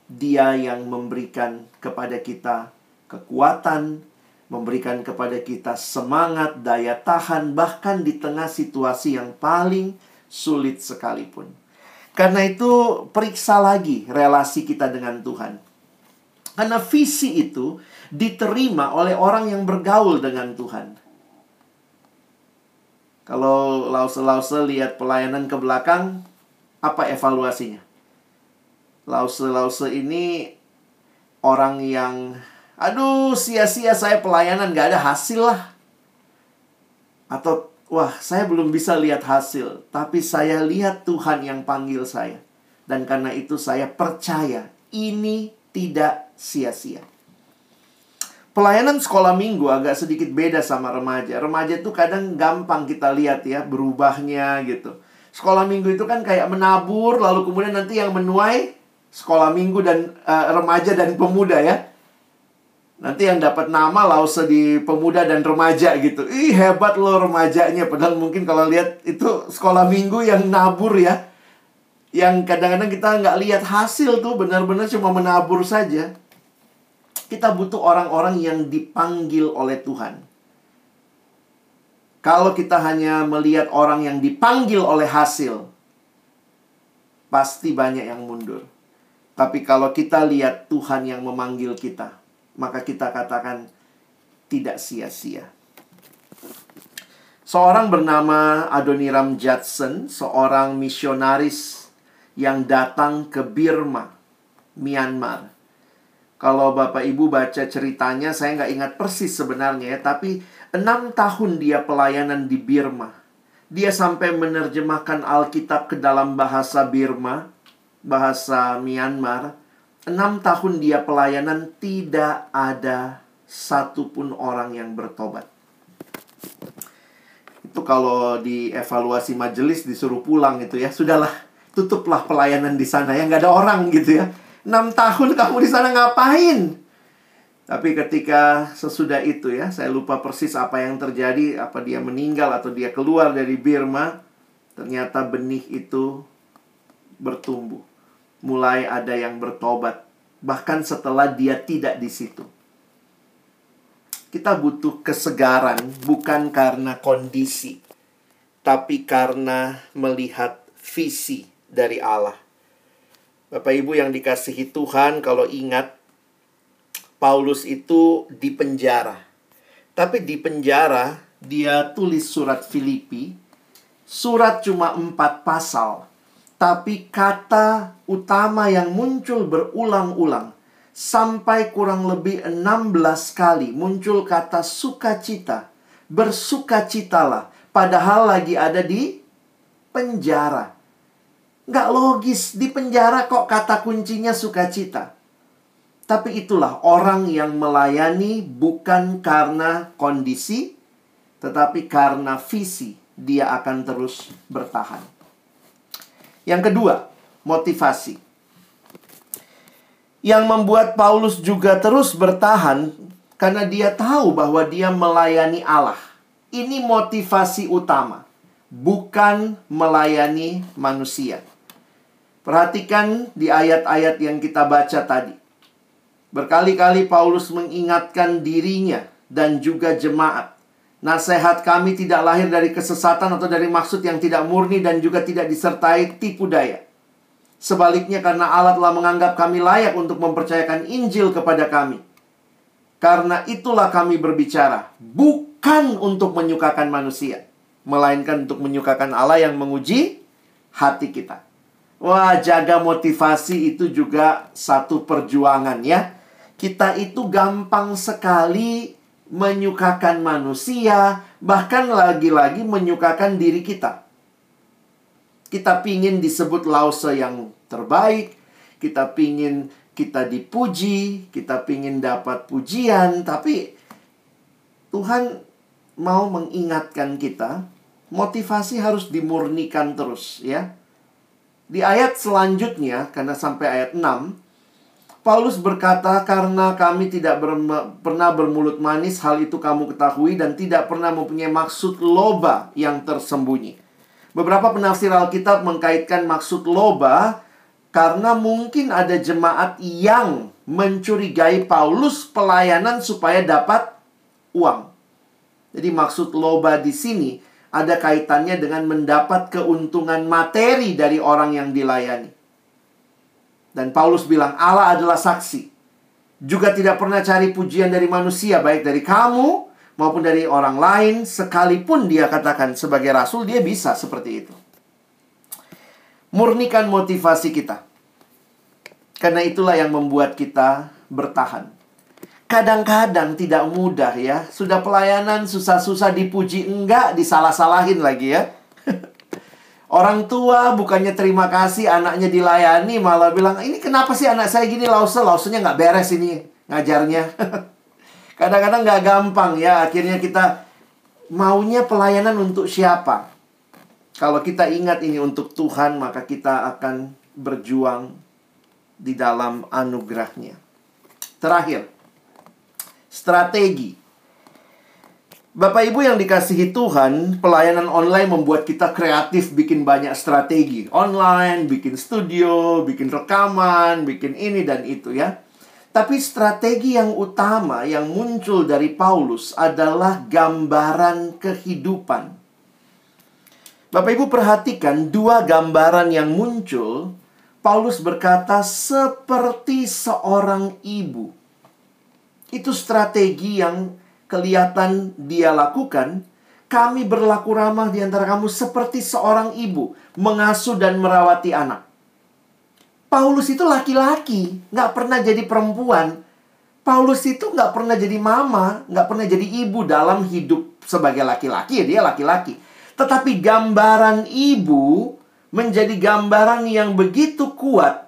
Dia yang memberikan kepada kita kekuatan, memberikan kepada kita semangat, daya tahan, bahkan di tengah situasi yang paling sulit sekalipun. Karena itu, periksa lagi relasi kita dengan Tuhan. Karena visi itu diterima oleh orang yang bergaul dengan Tuhan. Kalau lause-lause lihat pelayanan ke belakang, apa evaluasinya? Lause-lause ini orang yang Aduh, sia-sia saya pelayanan gak ada hasil lah. Atau, wah, saya belum bisa lihat hasil. Tapi saya lihat Tuhan yang panggil saya. Dan karena itu saya percaya ini tidak sia-sia. Pelayanan sekolah minggu agak sedikit beda sama remaja. Remaja itu kadang gampang kita lihat ya, berubahnya gitu. Sekolah minggu itu kan kayak menabur, lalu kemudian nanti yang menuai sekolah minggu dan uh, remaja dan pemuda ya. Nanti yang dapat nama lause di pemuda dan remaja gitu. Ih hebat loh remajanya. Padahal mungkin kalau lihat itu sekolah minggu yang nabur ya. Yang kadang-kadang kita nggak lihat hasil tuh benar-benar cuma menabur saja. Kita butuh orang-orang yang dipanggil oleh Tuhan. Kalau kita hanya melihat orang yang dipanggil oleh hasil, pasti banyak yang mundur. Tapi kalau kita lihat Tuhan yang memanggil kita, maka kita katakan tidak sia-sia. Seorang bernama Adoniram Judson, seorang misionaris yang datang ke Birma, Myanmar. Kalau Bapak Ibu baca ceritanya, saya nggak ingat persis sebenarnya ya, tapi enam tahun dia pelayanan di Birma. Dia sampai menerjemahkan Alkitab ke dalam bahasa Birma, bahasa Myanmar, Enam tahun dia pelayanan tidak ada satupun orang yang bertobat. Itu kalau dievaluasi majelis disuruh pulang itu ya. Sudahlah, tutuplah pelayanan di sana ya. Nggak ada orang gitu ya. Enam tahun kamu di sana ngapain? Tapi ketika sesudah itu ya, saya lupa persis apa yang terjadi, apa dia meninggal atau dia keluar dari Birma, ternyata benih itu bertumbuh mulai ada yang bertobat, bahkan setelah dia tidak di situ. Kita butuh kesegaran bukan karena kondisi, tapi karena melihat visi dari Allah. Bapak Ibu yang dikasihi Tuhan, kalau ingat Paulus itu di penjara. Tapi di penjara dia tulis surat Filipi. Surat cuma empat pasal tapi kata utama yang muncul berulang-ulang sampai kurang lebih 16 kali muncul kata sukacita. Bersukacitalah padahal lagi ada di penjara. Nggak logis, di penjara kok kata kuncinya sukacita. Tapi itulah orang yang melayani bukan karena kondisi, tetapi karena visi dia akan terus bertahan. Yang kedua, motivasi. Yang membuat Paulus juga terus bertahan karena dia tahu bahwa dia melayani Allah. Ini motivasi utama, bukan melayani manusia. Perhatikan di ayat-ayat yang kita baca tadi. Berkali-kali Paulus mengingatkan dirinya dan juga jemaat Nasihat kami tidak lahir dari kesesatan atau dari maksud yang tidak murni dan juga tidak disertai tipu daya. Sebaliknya karena Allah telah menganggap kami layak untuk mempercayakan Injil kepada kami. Karena itulah kami berbicara, bukan untuk menyukakan manusia, melainkan untuk menyukakan Allah yang menguji hati kita. Wah, jaga motivasi itu juga satu perjuangan ya. Kita itu gampang sekali menyukakan manusia, bahkan lagi-lagi menyukakan diri kita. Kita pingin disebut lause yang terbaik, kita pingin kita dipuji, kita pingin dapat pujian, tapi Tuhan mau mengingatkan kita, motivasi harus dimurnikan terus ya. Di ayat selanjutnya, karena sampai ayat 6, Paulus berkata, "Karena kami tidak ber pernah bermulut manis, hal itu kamu ketahui, dan tidak pernah mempunyai maksud loba yang tersembunyi." Beberapa penafsir Alkitab mengkaitkan maksud loba karena mungkin ada jemaat yang mencurigai Paulus pelayanan supaya dapat uang. Jadi maksud loba di sini ada kaitannya dengan mendapat keuntungan materi dari orang yang dilayani. Dan Paulus bilang Allah adalah saksi. Juga tidak pernah cari pujian dari manusia baik dari kamu maupun dari orang lain sekalipun dia katakan sebagai rasul dia bisa seperti itu. Murnikan motivasi kita. Karena itulah yang membuat kita bertahan. Kadang-kadang tidak mudah ya. Sudah pelayanan susah-susah dipuji enggak disalah-salahin lagi ya. Orang tua bukannya terima kasih anaknya dilayani malah bilang ini kenapa sih anak saya gini lause lausenya nggak beres ini ngajarnya. Kadang-kadang nggak gampang ya akhirnya kita maunya pelayanan untuk siapa? Kalau kita ingat ini untuk Tuhan maka kita akan berjuang di dalam anugerahnya. Terakhir, strategi Bapak Ibu yang dikasihi Tuhan, pelayanan online membuat kita kreatif bikin banyak strategi. Online, bikin studio, bikin rekaman, bikin ini dan itu ya. Tapi strategi yang utama yang muncul dari Paulus adalah gambaran kehidupan. Bapak Ibu perhatikan dua gambaran yang muncul. Paulus berkata seperti seorang ibu. Itu strategi yang kelihatan dia lakukan, kami berlaku ramah di antara kamu seperti seorang ibu mengasuh dan merawati anak. Paulus itu laki-laki, nggak pernah jadi perempuan. Paulus itu nggak pernah jadi mama, nggak pernah jadi ibu dalam hidup sebagai laki-laki, ya dia laki-laki. Tetapi gambaran ibu menjadi gambaran yang begitu kuat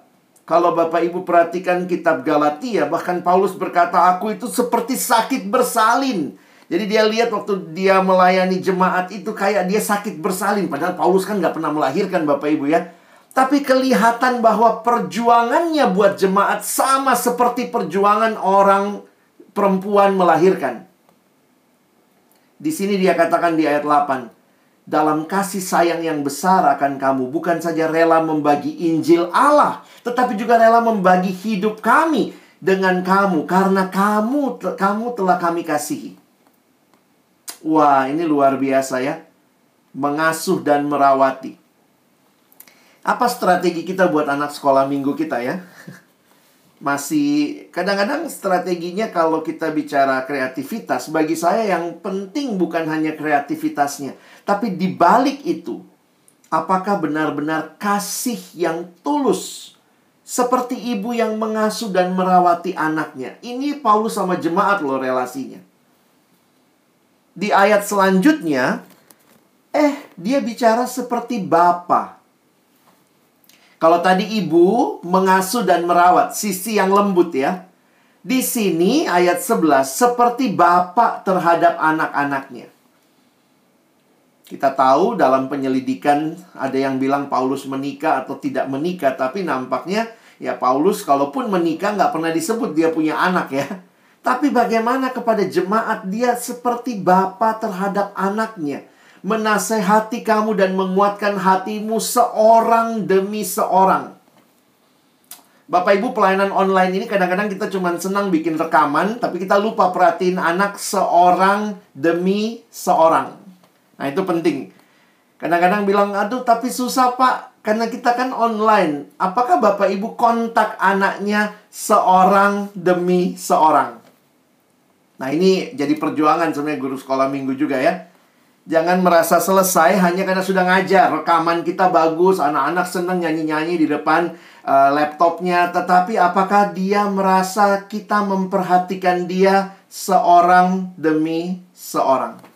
kalau Bapak Ibu perhatikan kitab Galatia, bahkan Paulus berkata, aku itu seperti sakit bersalin. Jadi dia lihat waktu dia melayani jemaat itu kayak dia sakit bersalin. Padahal Paulus kan nggak pernah melahirkan Bapak Ibu ya. Tapi kelihatan bahwa perjuangannya buat jemaat sama seperti perjuangan orang perempuan melahirkan. Di sini dia katakan di ayat 8 dalam kasih sayang yang besar akan kamu bukan saja rela membagi Injil Allah, tetapi juga rela membagi hidup kami dengan kamu karena kamu kamu telah kami kasihi. Wah, ini luar biasa ya. Mengasuh dan merawati. Apa strategi kita buat anak sekolah minggu kita ya? masih kadang-kadang strateginya kalau kita bicara kreativitas bagi saya yang penting bukan hanya kreativitasnya tapi di balik itu apakah benar-benar kasih yang tulus seperti ibu yang mengasuh dan merawati anaknya? Ini Paulus sama jemaat loh relasinya. Di ayat selanjutnya eh dia bicara seperti bapak kalau tadi ibu mengasuh dan merawat, sisi yang lembut ya. Di sini ayat 11 seperti bapak terhadap anak-anaknya. Kita tahu dalam penyelidikan ada yang bilang Paulus menikah atau tidak menikah, tapi nampaknya ya Paulus kalaupun menikah nggak pernah disebut dia punya anak ya. Tapi bagaimana kepada jemaat dia seperti bapak terhadap anaknya menasehati kamu dan menguatkan hatimu seorang demi seorang. Bapak Ibu pelayanan online ini kadang-kadang kita cuma senang bikin rekaman, tapi kita lupa perhatiin anak seorang demi seorang. Nah itu penting. Kadang-kadang bilang, aduh tapi susah pak, karena kita kan online. Apakah Bapak Ibu kontak anaknya seorang demi seorang? Nah ini jadi perjuangan sebenarnya guru sekolah minggu juga ya. Jangan merasa selesai hanya karena sudah ngajar. Rekaman kita bagus, anak-anak senang nyanyi-nyanyi di depan uh, laptopnya. Tetapi apakah dia merasa kita memperhatikan dia seorang demi seorang?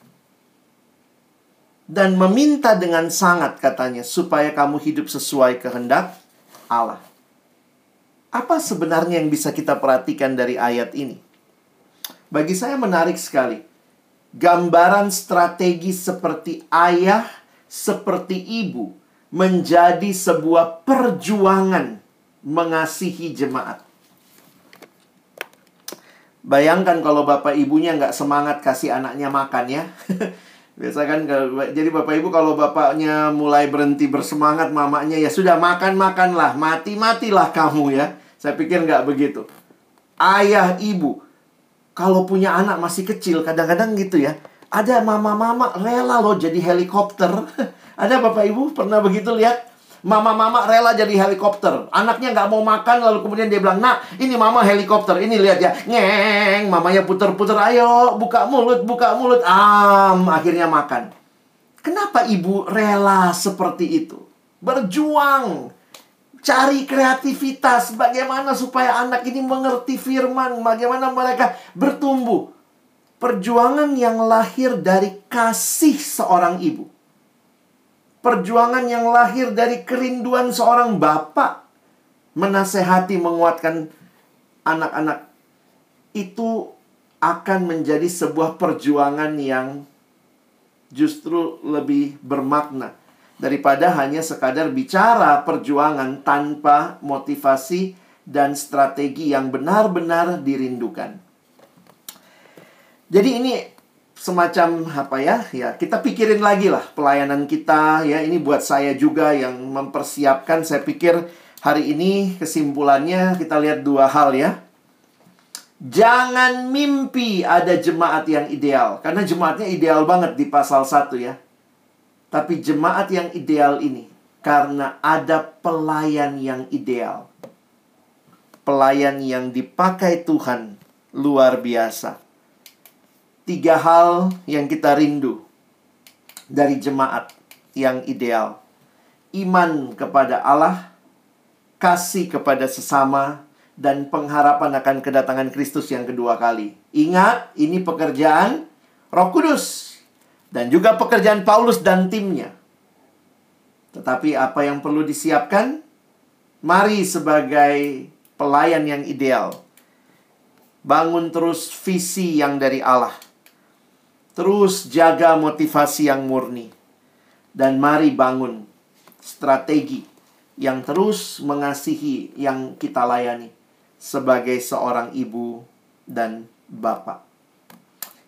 dan meminta dengan sangat katanya supaya kamu hidup sesuai kehendak Allah. Apa sebenarnya yang bisa kita perhatikan dari ayat ini? Bagi saya menarik sekali. Gambaran strategi seperti ayah, seperti ibu menjadi sebuah perjuangan mengasihi jemaat. Bayangkan kalau bapak ibunya nggak semangat kasih anaknya makan ya. Biasa kan jadi Bapak Ibu kalau bapaknya mulai berhenti bersemangat mamanya ya sudah makan-makanlah, mati-matilah kamu ya. Saya pikir nggak begitu. Ayah, ibu kalau punya anak masih kecil kadang-kadang gitu ya. Ada mama-mama rela loh jadi helikopter. ada Bapak Ibu pernah begitu lihat? Mama-mama rela jadi helikopter. Anaknya nggak mau makan, lalu kemudian dia bilang, nak, ini mama helikopter. Ini lihat ya, ngeng, mamanya puter-puter. Ayo, buka mulut, buka mulut. Am, akhirnya makan. Kenapa ibu rela seperti itu? Berjuang. Cari kreativitas. Bagaimana supaya anak ini mengerti firman. Bagaimana mereka bertumbuh. Perjuangan yang lahir dari kasih seorang ibu perjuangan yang lahir dari kerinduan seorang bapak menasehati menguatkan anak-anak itu akan menjadi sebuah perjuangan yang justru lebih bermakna daripada hanya sekadar bicara perjuangan tanpa motivasi dan strategi yang benar-benar dirindukan. Jadi ini semacam apa ya? Ya kita pikirin lagi lah pelayanan kita. Ya ini buat saya juga yang mempersiapkan. Saya pikir hari ini kesimpulannya kita lihat dua hal ya. Jangan mimpi ada jemaat yang ideal karena jemaatnya ideal banget di pasal satu ya tapi jemaat yang ideal ini karena ada pelayan yang ideal. Pelayan yang dipakai Tuhan luar biasa. Tiga hal yang kita rindu dari jemaat yang ideal: iman kepada Allah, kasih kepada sesama, dan pengharapan akan kedatangan Kristus yang kedua kali. Ingat, ini pekerjaan Roh Kudus dan juga pekerjaan Paulus dan timnya. Tetapi apa yang perlu disiapkan? Mari sebagai pelayan yang ideal. Bangun terus visi yang dari Allah Terus jaga motivasi yang murni. Dan mari bangun strategi yang terus mengasihi yang kita layani sebagai seorang ibu dan bapak.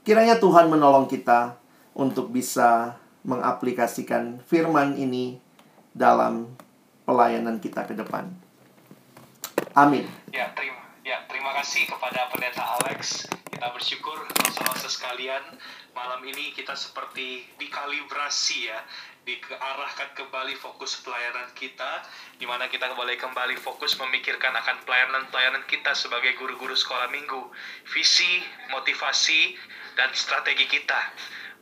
Kiranya Tuhan menolong kita untuk bisa mengaplikasikan firman ini dalam pelayanan kita ke depan. Amin. Ya, terima, ya, terima kasih kepada pendeta Alex. Kita bersyukur saudara sekalian malam ini kita seperti dikalibrasi ya diarahkan kembali fokus pelayanan kita di mana kita boleh kembali fokus memikirkan akan pelayanan-pelayanan kita sebagai guru-guru sekolah minggu visi, motivasi dan strategi kita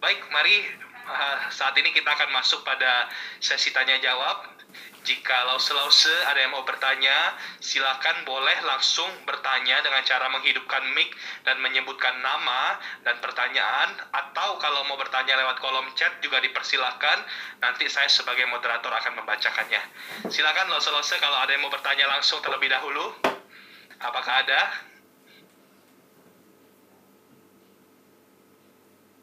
baik mari ah, saat ini kita akan masuk pada sesi tanya jawab jika lause-lause ada yang mau bertanya, silakan boleh langsung bertanya dengan cara menghidupkan mic dan menyebutkan nama dan pertanyaan atau kalau mau bertanya lewat kolom chat juga dipersilahkan. Nanti saya sebagai moderator akan membacakannya. Silakan lause-lause kalau ada yang mau bertanya langsung terlebih dahulu. Apakah ada?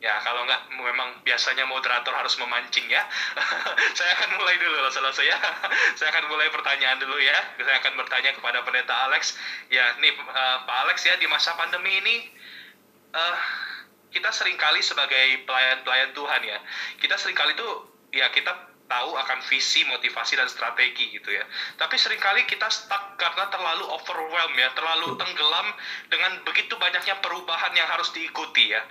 Ya, kalau nggak memang biasanya moderator harus memancing ya. saya akan mulai dulu selesai ya. saya akan mulai pertanyaan dulu ya. Saya akan bertanya kepada pendeta Alex. Ya, nih uh, Pak Alex ya di masa pandemi ini uh, kita sering kali sebagai pelayan-pelayan Tuhan ya. Kita sering kali tuh ya kita tahu akan visi, motivasi dan strategi gitu ya. Tapi sering kali kita stuck karena terlalu overwhelmed ya, terlalu tenggelam dengan begitu banyaknya perubahan yang harus diikuti ya.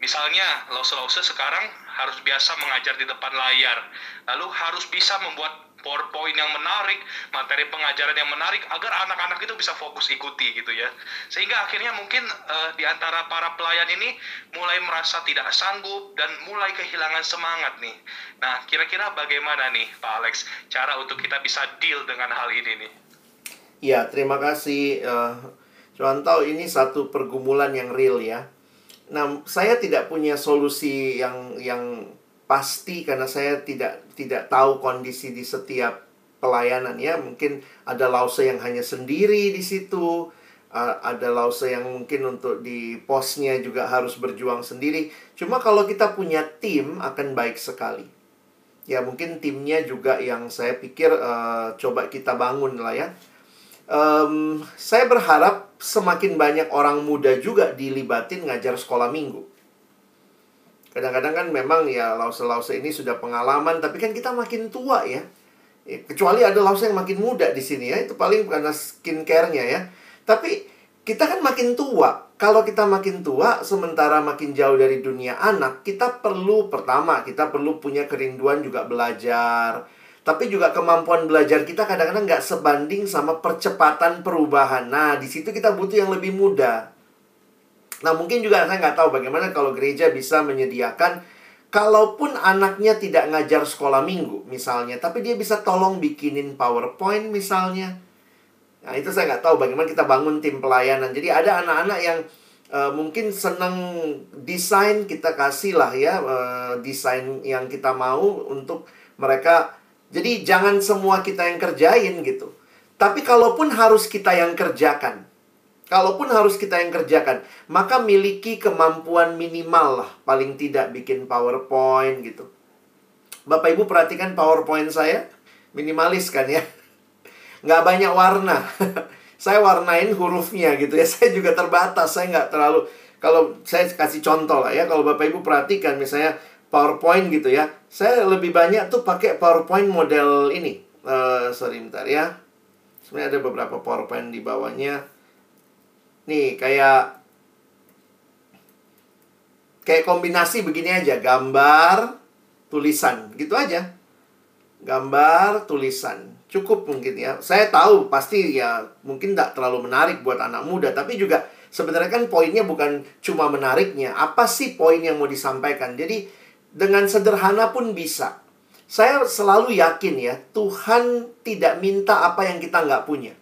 Misalnya, lause-lause sekarang harus biasa mengajar di depan layar, lalu harus bisa membuat PowerPoint yang menarik, materi pengajaran yang menarik agar anak-anak itu bisa fokus ikuti gitu ya. Sehingga akhirnya mungkin uh, di antara para pelayan ini mulai merasa tidak sanggup dan mulai kehilangan semangat nih. Nah, kira-kira bagaimana nih Pak Alex cara untuk kita bisa deal dengan hal ini nih? Ya, terima kasih. Uh, contoh ini satu pergumulan yang real ya Nah, saya tidak punya solusi yang yang pasti karena saya tidak tidak tahu kondisi di setiap pelayanan ya. Mungkin ada lause yang hanya sendiri di situ, uh, ada lause yang mungkin untuk di posnya juga harus berjuang sendiri. Cuma kalau kita punya tim akan baik sekali. Ya mungkin timnya juga yang saya pikir uh, coba kita bangun lah ya um, saya berharap semakin banyak orang muda juga dilibatin ngajar sekolah minggu. Kadang-kadang kan memang ya lause-lause ini sudah pengalaman, tapi kan kita makin tua ya. ya kecuali ada lause yang makin muda di sini ya, itu paling karena skincare-nya ya. Tapi kita kan makin tua. Kalau kita makin tua, sementara makin jauh dari dunia anak, kita perlu pertama, kita perlu punya kerinduan juga belajar tapi juga kemampuan belajar kita kadang-kadang nggak sebanding sama percepatan perubahan. Nah, di situ kita butuh yang lebih mudah. Nah, mungkin juga saya nggak tahu bagaimana kalau gereja bisa menyediakan kalaupun anaknya tidak ngajar sekolah minggu misalnya, tapi dia bisa tolong bikinin PowerPoint misalnya. Nah, itu saya nggak tahu bagaimana kita bangun tim pelayanan. Jadi ada anak-anak yang uh, mungkin senang desain, kita kasih lah ya uh, desain yang kita mau untuk mereka jadi jangan semua kita yang kerjain gitu. Tapi kalaupun harus kita yang kerjakan, kalaupun harus kita yang kerjakan, maka miliki kemampuan minimal lah, paling tidak bikin PowerPoint gitu. Bapak Ibu perhatikan PowerPoint saya, minimalis kan ya. Nggak banyak warna. saya warnain hurufnya gitu ya. Saya juga terbatas, saya nggak terlalu kalau saya kasih contoh lah ya, kalau Bapak Ibu perhatikan misalnya PowerPoint gitu ya. Saya lebih banyak tuh pakai PowerPoint model ini. Uh, sorry bentar ya. Sebenarnya ada beberapa PowerPoint di bawahnya. Nih, kayak kayak kombinasi begini aja, gambar, tulisan, gitu aja. Gambar, tulisan. Cukup mungkin ya. Saya tahu pasti ya mungkin tidak terlalu menarik buat anak muda, tapi juga sebenarnya kan poinnya bukan cuma menariknya. Apa sih poin yang mau disampaikan? Jadi dengan sederhana pun bisa. Saya selalu yakin ya, Tuhan tidak minta apa yang kita nggak punya.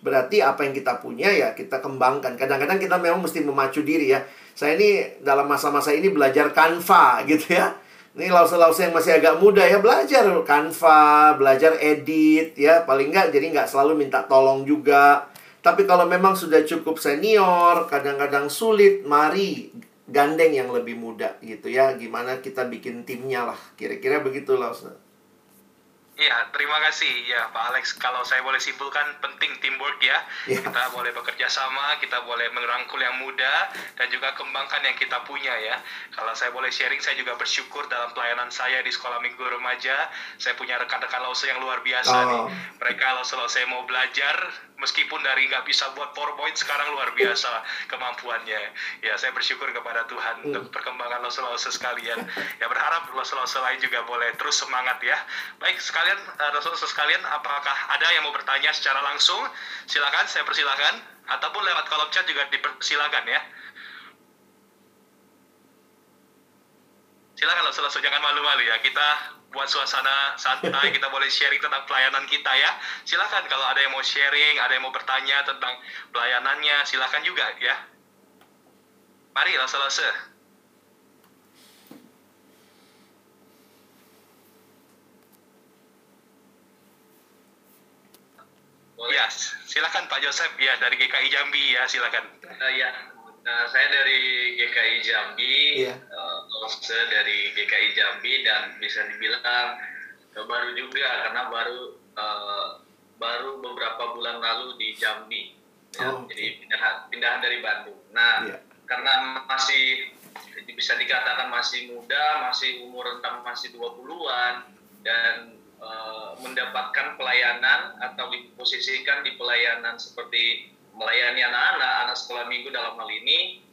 Berarti apa yang kita punya ya kita kembangkan. Kadang-kadang kita memang mesti memacu diri ya. Saya ini dalam masa-masa ini belajar Canva gitu ya. Ini lause-lause yang masih agak muda ya belajar Canva, belajar edit ya. Paling nggak jadi nggak selalu minta tolong juga. Tapi kalau memang sudah cukup senior, kadang-kadang sulit, mari gandeng yang lebih muda gitu ya. Gimana kita bikin timnya lah. Kira-kira begitu lah Ustaz. Iya, terima kasih ya Pak Alex. Kalau saya boleh simpulkan penting teamwork ya. ya. Kita boleh bekerja sama, kita boleh merangkul yang muda dan juga kembangkan yang kita punya ya. Kalau saya boleh sharing, saya juga bersyukur dalam pelayanan saya di sekolah minggu remaja. Saya punya rekan-rekan lause yang luar biasa oh. nih. Mereka saya mau belajar, meskipun dari nggak bisa buat PowerPoint sekarang luar biasa kemampuannya. Ya, saya bersyukur kepada Tuhan hmm. untuk perkembangan lause-lause sekalian. Ya berharap lause-lause lain juga boleh terus semangat ya. Baik, sekalian uh, lause sekalian, apakah ada yang mau bertanya secara langsung? Silakan, saya persilakan. Ataupun lewat kolom chat juga dipersilakan ya. Silakan lause-lause jangan malu-malu ya. Kita buat suasana santai kita boleh sharing tentang pelayanan kita ya. Silakan kalau ada yang mau sharing ada yang mau bertanya tentang pelayanannya silakan juga ya. Mari lase-lase Ya, silakan Pak Joseph ya dari GKI Jambi ya, silakan. Uh, ya, Nah, saya dari GKI Jambi, yeah. uh, saya dari GKI Jambi dan bisa dibilang uh, baru juga karena baru uh, baru beberapa bulan lalu di Jambi, ya, oh, jadi pindahan, pindahan dari Bandung. Nah, yeah. karena masih bisa dikatakan masih muda, masih umur rentang masih 20-an dan uh, mendapatkan pelayanan atau diposisikan di pelayanan seperti melayani anak-anak, anak sekolah minggu dalam hal ini,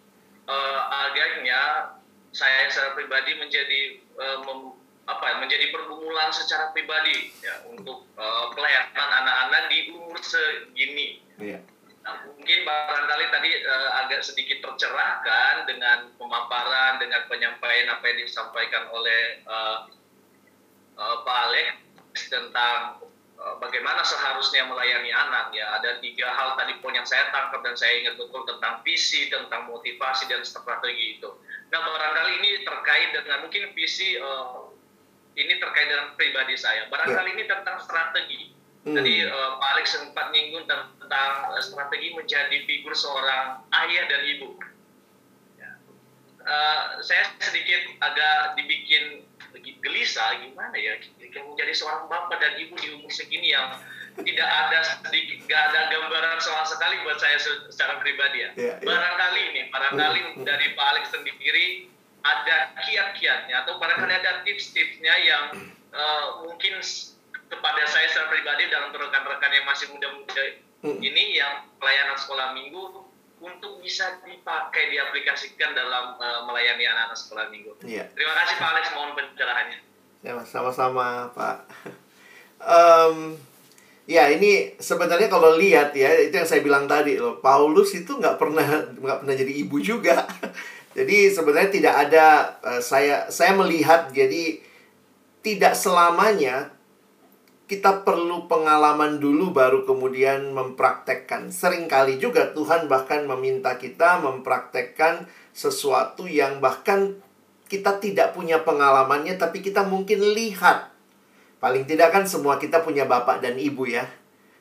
uh, agaknya saya secara pribadi menjadi uh, mem, apa menjadi pergumulan secara pribadi ya untuk uh, pelayanan anak-anak di umur segini. Yeah. Nah, mungkin barangkali tadi uh, agak sedikit tercerahkan dengan pemaparan, dengan penyampaian apa yang disampaikan oleh uh, uh, Pak Alex tentang bagaimana seharusnya melayani anak ya ada tiga hal tadi poin yang saya tangkap dan saya ingat betul tentang visi tentang motivasi dan strategi itu nah barangkali ini terkait dengan mungkin visi uh, ini terkait dengan pribadi saya barangkali yeah. ini tentang strategi Hmm. Tadi uh, Pak Alex sempat nyinggung tentang strategi menjadi figur seorang ayah dan ibu. Uh, saya sedikit agak dibikin gelisah gimana ya jika menjadi seorang bapak dan ibu di umur segini yang tidak ada sedikit nggak ada gambaran sama sekali buat saya secara pribadi ya. Yeah, yeah. Barangkali ini, barangkali hmm. dari Pak Alex sendiri ada kiat-kiatnya atau barangkali ada tips-tipsnya yang uh, mungkin kepada saya secara pribadi dan untuk rekan-rekan yang masih muda-muda hmm. ini yang pelayanan sekolah minggu untuk bisa dipakai diaplikasikan dalam uh, melayani anak-anak sekolah minggu. Iya. Terima kasih Pak Alex mohon pencerahannya. Ya, sama-sama Pak. um, ya ini sebenarnya kalau lihat ya itu yang saya bilang tadi loh Paulus itu nggak pernah nggak pernah jadi ibu juga. jadi sebenarnya tidak ada uh, saya saya melihat jadi tidak selamanya kita perlu pengalaman dulu baru kemudian mempraktekkan. Seringkali juga Tuhan bahkan meminta kita mempraktekkan sesuatu yang bahkan kita tidak punya pengalamannya tapi kita mungkin lihat. Paling tidak kan semua kita punya bapak dan ibu ya.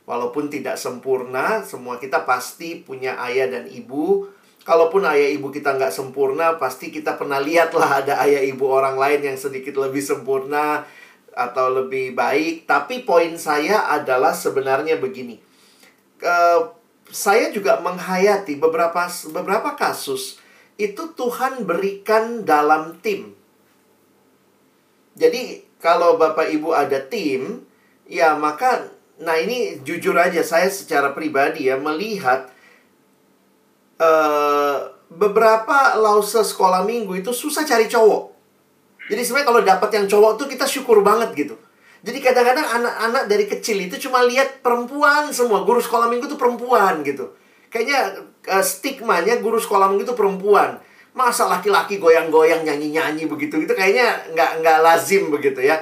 Walaupun tidak sempurna, semua kita pasti punya ayah dan ibu. Kalaupun ayah ibu kita nggak sempurna, pasti kita pernah lihat lah ada ayah ibu orang lain yang sedikit lebih sempurna atau lebih baik. Tapi poin saya adalah sebenarnya begini. Uh, saya juga menghayati beberapa beberapa kasus itu Tuhan berikan dalam tim. Jadi kalau Bapak Ibu ada tim, ya maka nah ini jujur aja saya secara pribadi ya melihat uh, beberapa lause sekolah minggu itu susah cari cowok. Jadi sebenarnya kalau dapat yang cowok tuh kita syukur banget gitu. Jadi kadang-kadang anak-anak dari kecil itu cuma lihat perempuan semua. Guru sekolah minggu tuh perempuan gitu. Kayaknya uh, stigmanya guru sekolah minggu tuh perempuan. Masa laki-laki goyang-goyang nyanyi-nyanyi begitu gitu kayaknya nggak nggak lazim begitu ya.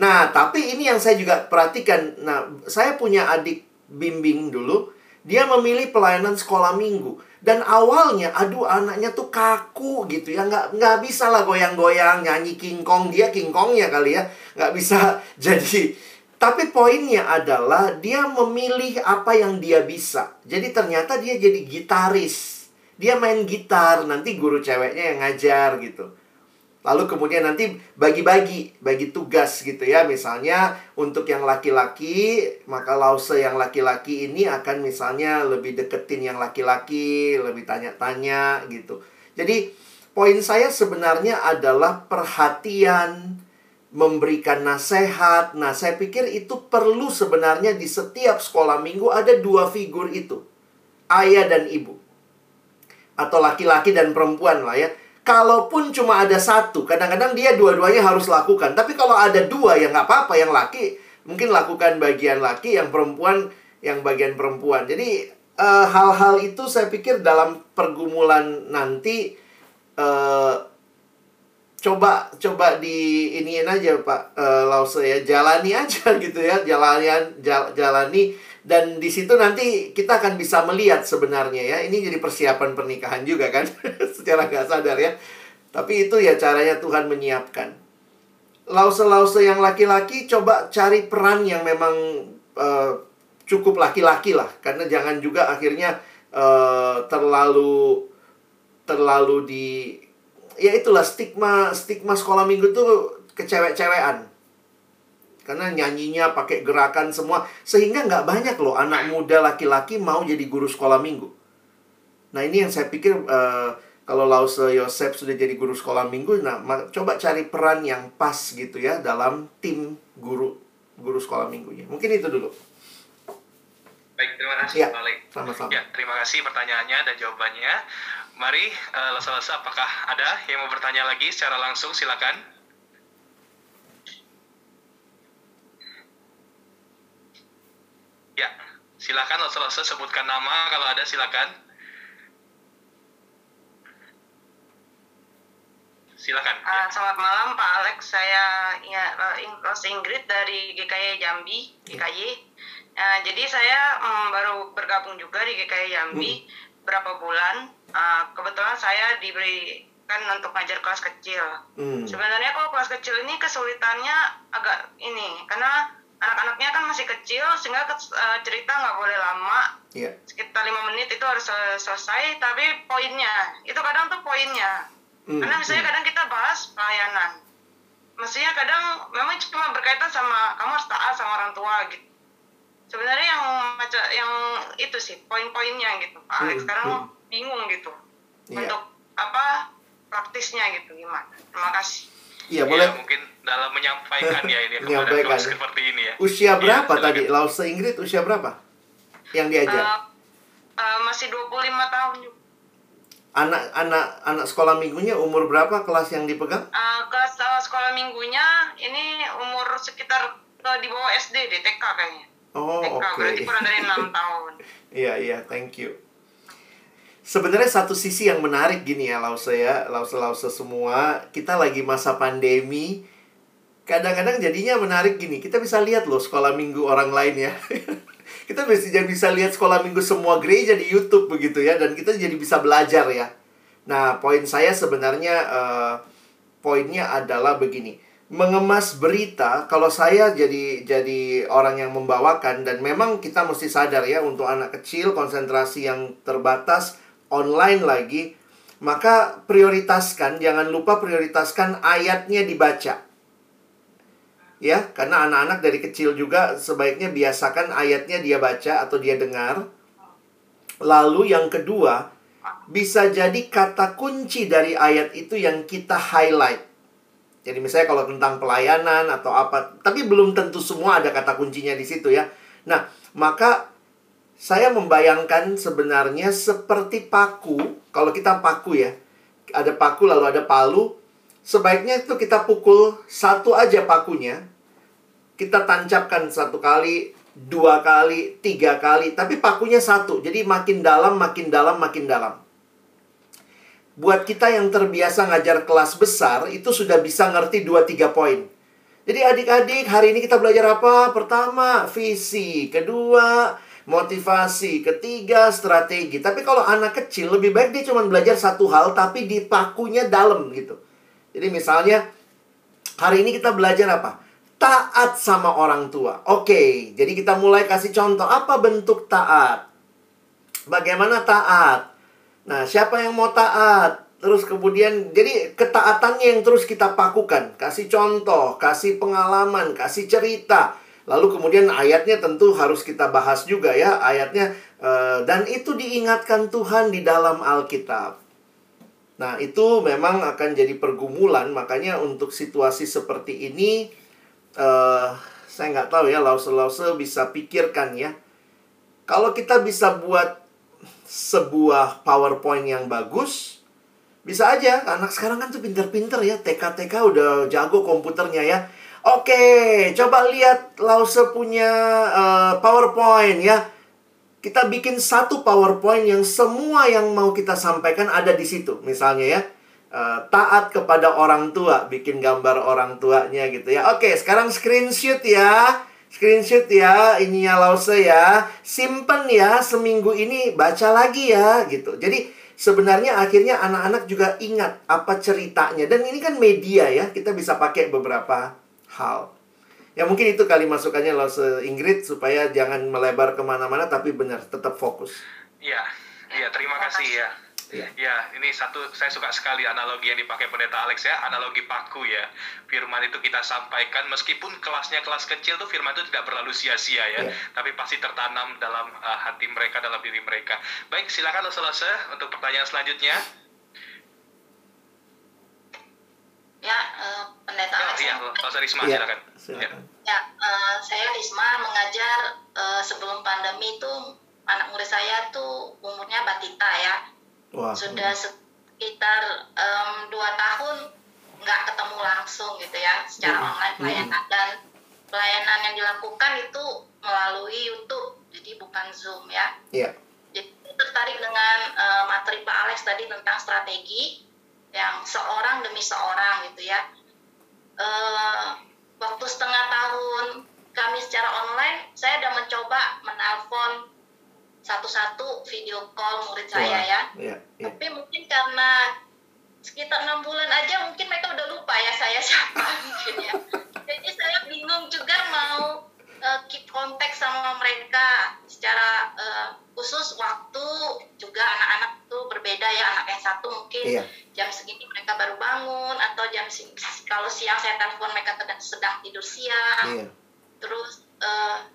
Nah, tapi ini yang saya juga perhatikan. Nah, saya punya adik bimbing dulu. Dia memilih pelayanan sekolah minggu dan awalnya, aduh anaknya tuh kaku gitu ya. Nggak, nggak bisa lah goyang-goyang, nyanyi King Kong. Dia King Kongnya kali ya. Nggak bisa jadi. Tapi poinnya adalah dia memilih apa yang dia bisa. Jadi ternyata dia jadi gitaris. Dia main gitar, nanti guru ceweknya yang ngajar gitu. Lalu kemudian nanti bagi-bagi, bagi tugas gitu ya. Misalnya untuk yang laki-laki, maka lause yang laki-laki ini akan misalnya lebih deketin yang laki-laki, lebih tanya-tanya gitu. Jadi poin saya sebenarnya adalah perhatian, memberikan nasihat. Nah, saya pikir itu perlu sebenarnya di setiap sekolah minggu ada dua figur itu. Ayah dan ibu. Atau laki-laki dan perempuan lah ya Kalaupun cuma ada satu, kadang-kadang dia dua-duanya harus lakukan. Tapi kalau ada dua, ya nggak apa-apa. Yang laki mungkin lakukan bagian laki, yang perempuan yang bagian perempuan. Jadi eh, hal-hal uh, itu saya pikir dalam pergumulan nanti uh, coba coba di iniin aja Pak uh, Lause ya jalani aja gitu ya jalani jal, jalani dan di situ nanti kita akan bisa melihat sebenarnya ya. Ini jadi persiapan pernikahan juga kan? Secara nggak sadar ya. Tapi itu ya caranya Tuhan menyiapkan. Lause-lause yang laki-laki coba cari peran yang memang uh, cukup laki-laki lah. Karena jangan juga akhirnya uh, terlalu terlalu di ya itulah stigma stigma sekolah minggu tuh kecewek-cewekan karena nyanyinya pakai gerakan semua. Sehingga nggak banyak loh anak muda laki-laki mau jadi guru sekolah minggu. Nah ini yang saya pikir uh, kalau Lause Yosef sudah jadi guru sekolah minggu, nah coba cari peran yang pas gitu ya dalam tim guru guru sekolah minggunya. Mungkin itu dulu. Baik, terima kasih ya, Pak Sama-sama. Ya, terima kasih pertanyaannya dan jawabannya. Mari, uh, Lause apakah ada yang mau bertanya lagi secara langsung? Silakan. Ya, silakan Rasulullah sebutkan nama kalau ada silakan. silakan. Uh, selamat malam Pak Alex, saya ya, Ros Ingrid dari GKY Jambi, GKY. Uh, jadi saya um, baru bergabung juga di GKY Jambi hmm. berapa bulan. Uh, kebetulan saya diberikan untuk ngajar kelas kecil. Hmm. Sebenarnya kalau kelas kecil ini kesulitannya agak ini karena anak-anaknya kan masih kecil sehingga uh, cerita nggak boleh lama. Yeah. Sekitar lima menit itu harus selesai. Tapi poinnya itu kadang tuh poinnya. Hmm. Karena misalnya hmm. kadang kita bahas pelayanan. Mestinya kadang memang cuma berkaitan sama kamu harus taat sama orang tua gitu sebenarnya yang macam yang itu sih poin-poinnya gitu Pak Alex hmm, sekarang hmm. bingung gitu yeah. untuk apa praktisnya gitu gimana terima kasih Iya boleh. Ya, mungkin dalam menyampaikan ya ini menyampaikan ya. seperti ini ya. Usia iya, berapa ya, tadi? Lause Inggris usia berapa? Yang diajar? Uh, uh, masih 25 tahun juga. Anak anak anak sekolah minggunya umur berapa kelas yang dipegang? Uh, kelas uh, sekolah minggunya ini umur sekitar uh, di bawah SD di TK kayaknya. Oh, oke. Okay. Berarti kurang dari 6 tahun. Iya, iya, thank you. Sebenarnya satu sisi yang menarik gini ya, Lause ya, Lause-Lause semua, kita lagi masa pandemi, kadang-kadang jadinya menarik gini, kita bisa lihat loh sekolah minggu orang lain ya. kita bisa bisa lihat sekolah minggu semua gereja di YouTube begitu ya, dan kita jadi bisa belajar ya. Nah, poin saya sebenarnya, uh, poinnya adalah begini mengemas berita kalau saya jadi jadi orang yang membawakan dan memang kita mesti sadar ya untuk anak kecil konsentrasi yang terbatas online lagi maka prioritaskan jangan lupa prioritaskan ayatnya dibaca. Ya karena anak-anak dari kecil juga sebaiknya biasakan ayatnya dia baca atau dia dengar. Lalu yang kedua bisa jadi kata kunci dari ayat itu yang kita highlight. Jadi misalnya kalau tentang pelayanan atau apa, tapi belum tentu semua ada kata kuncinya di situ ya. Nah, maka saya membayangkan sebenarnya seperti paku, kalau kita paku ya, ada paku lalu ada palu, sebaiknya itu kita pukul satu aja pakunya, kita tancapkan satu kali, dua kali, tiga kali, tapi pakunya satu, jadi makin dalam, makin dalam, makin dalam buat kita yang terbiasa ngajar kelas besar itu sudah bisa ngerti 2-3 poin. Jadi adik-adik hari ini kita belajar apa? Pertama, visi. Kedua, motivasi. Ketiga, strategi. Tapi kalau anak kecil lebih baik dia cuma belajar satu hal tapi dipakunya dalam gitu. Jadi misalnya hari ini kita belajar apa? Taat sama orang tua. Oke, jadi kita mulai kasih contoh apa bentuk taat? Bagaimana taat? Nah, siapa yang mau taat? Terus kemudian, jadi ketaatannya yang terus kita pakukan. Kasih contoh, kasih pengalaman, kasih cerita. Lalu kemudian ayatnya tentu harus kita bahas juga ya. Ayatnya, uh, dan itu diingatkan Tuhan di dalam Alkitab. Nah, itu memang akan jadi pergumulan. Makanya untuk situasi seperti ini, uh, saya nggak tahu ya, lause-lause bisa pikirkan ya. Kalau kita bisa buat sebuah PowerPoint yang bagus, bisa aja. Anak sekarang kan tuh pinter-pinter ya. TK-TK udah jago komputernya ya. Oke, coba lihat Lause punya uh, PowerPoint ya. Kita bikin satu PowerPoint yang semua yang mau kita sampaikan ada di situ. Misalnya ya, uh, taat kepada orang tua, bikin gambar orang tuanya gitu ya. Oke, sekarang screenshot ya screenshot ya ininya lause ya simpen ya seminggu ini baca lagi ya gitu jadi sebenarnya akhirnya anak-anak juga ingat apa ceritanya dan ini kan media ya kita bisa pakai beberapa hal ya mungkin itu kali masukannya lause Ingrid supaya jangan melebar ke mana-mana tapi benar tetap fokus iya iya terima kasih ya Ya. ya, ini satu saya suka sekali analogi yang dipakai pendeta Alex ya, analogi paku ya. Firman itu kita sampaikan meskipun kelasnya kelas kecil tuh firman itu tidak berlalu sia-sia ya, ya. tapi pasti tertanam dalam uh, hati mereka, dalam diri mereka. Baik, silakan selesai untuk pertanyaan selanjutnya. Ya, uh, pendeta ya, Alex. Iya, Pak Risma, ya. silakan. Ya, ya uh, saya Risma mengajar uh, sebelum pandemi itu anak murid saya tuh umurnya batita ya Wah. sudah sekitar um, dua tahun nggak ketemu langsung gitu ya secara hmm. online pelayanan dan pelayanan yang dilakukan itu melalui YouTube jadi bukan Zoom ya. Iya. Jadi tertarik dengan uh, materi Pak Alex tadi tentang strategi yang seorang demi seorang gitu ya uh, waktu setengah tahun kami secara online saya sudah mencoba menelpon satu-satu video call murid saya ya yeah, yeah. tapi mungkin karena sekitar enam bulan aja mungkin mereka udah lupa ya saya siapa mungkin ya jadi saya bingung juga mau uh, keep kontak sama mereka secara uh, khusus waktu juga anak-anak tuh berbeda ya anak yang satu mungkin iya. Atau jam kalau siang saya telepon mereka sedang tidur siang iya. terus uh,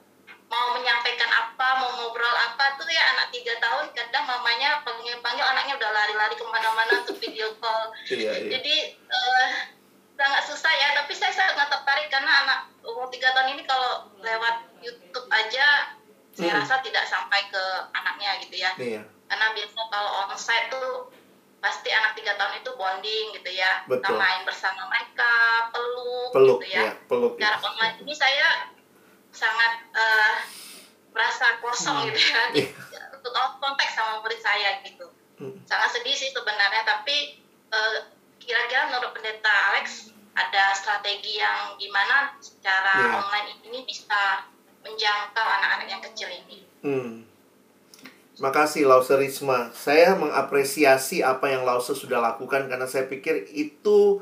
mau menyampaikan apa mau ngobrol apa tuh ya anak tiga tahun kadang mamanya panggil panggil anaknya udah lari-lari ke mana-mana untuk video call iya, iya. jadi uh, sangat susah ya tapi saya sangat tertarik karena anak umur tiga tahun ini kalau lewat YouTube aja saya hmm. rasa tidak sampai ke anaknya gitu ya iya. karena biasa kalau onsite tuh pasti anak tiga tahun itu bonding gitu ya Betul. kita main bersama mereka peluk, peluk gitu ya, ya peluk, cara online ini saya sangat uh, merasa kosong hmm. gitu ya iya. untuk konteks sama murid saya gitu hmm. sangat sedih sih sebenarnya tapi uh, kira-kira menurut pendeta Alex ada strategi yang gimana secara yeah. online ini bisa menjangkau anak-anak yang kecil ini. Hmm. Makasih Lause Risma. Saya mengapresiasi apa yang Lause sudah lakukan karena saya pikir itu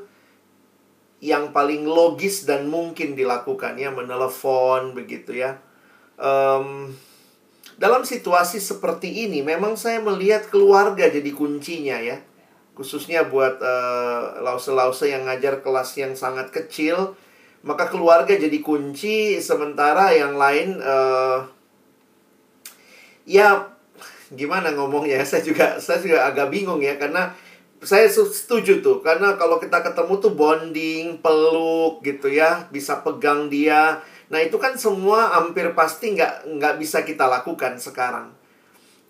yang paling logis dan mungkin dilakukan ya menelepon begitu ya. Um, dalam situasi seperti ini memang saya melihat keluarga jadi kuncinya ya khususnya buat uh, lause-lause yang ngajar kelas yang sangat kecil maka keluarga jadi kunci sementara yang lain uh, ya gimana ngomongnya saya juga saya juga agak bingung ya karena saya setuju tuh. Karena kalau kita ketemu tuh bonding peluk gitu ya bisa pegang dia. Nah itu kan semua hampir pasti nggak nggak bisa kita lakukan sekarang.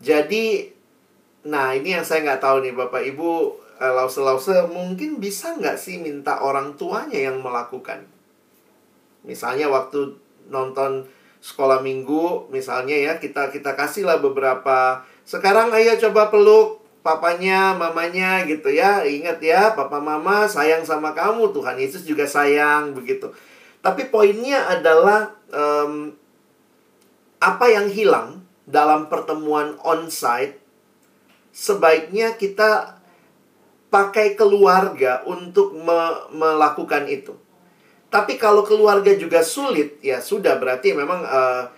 Jadi Nah, ini yang saya nggak tahu nih Bapak Ibu, eh, lause-lause mungkin bisa nggak sih minta orang tuanya yang melakukan? Misalnya waktu nonton sekolah minggu, misalnya ya, kita kita kasihlah beberapa. Sekarang ayo coba peluk papanya, mamanya gitu ya. Ingat ya, papa mama sayang sama kamu, Tuhan Yesus juga sayang begitu. Tapi poinnya adalah um, apa yang hilang dalam pertemuan onsite sebaiknya kita pakai keluarga untuk me melakukan itu. Tapi kalau keluarga juga sulit, ya sudah berarti memang uh,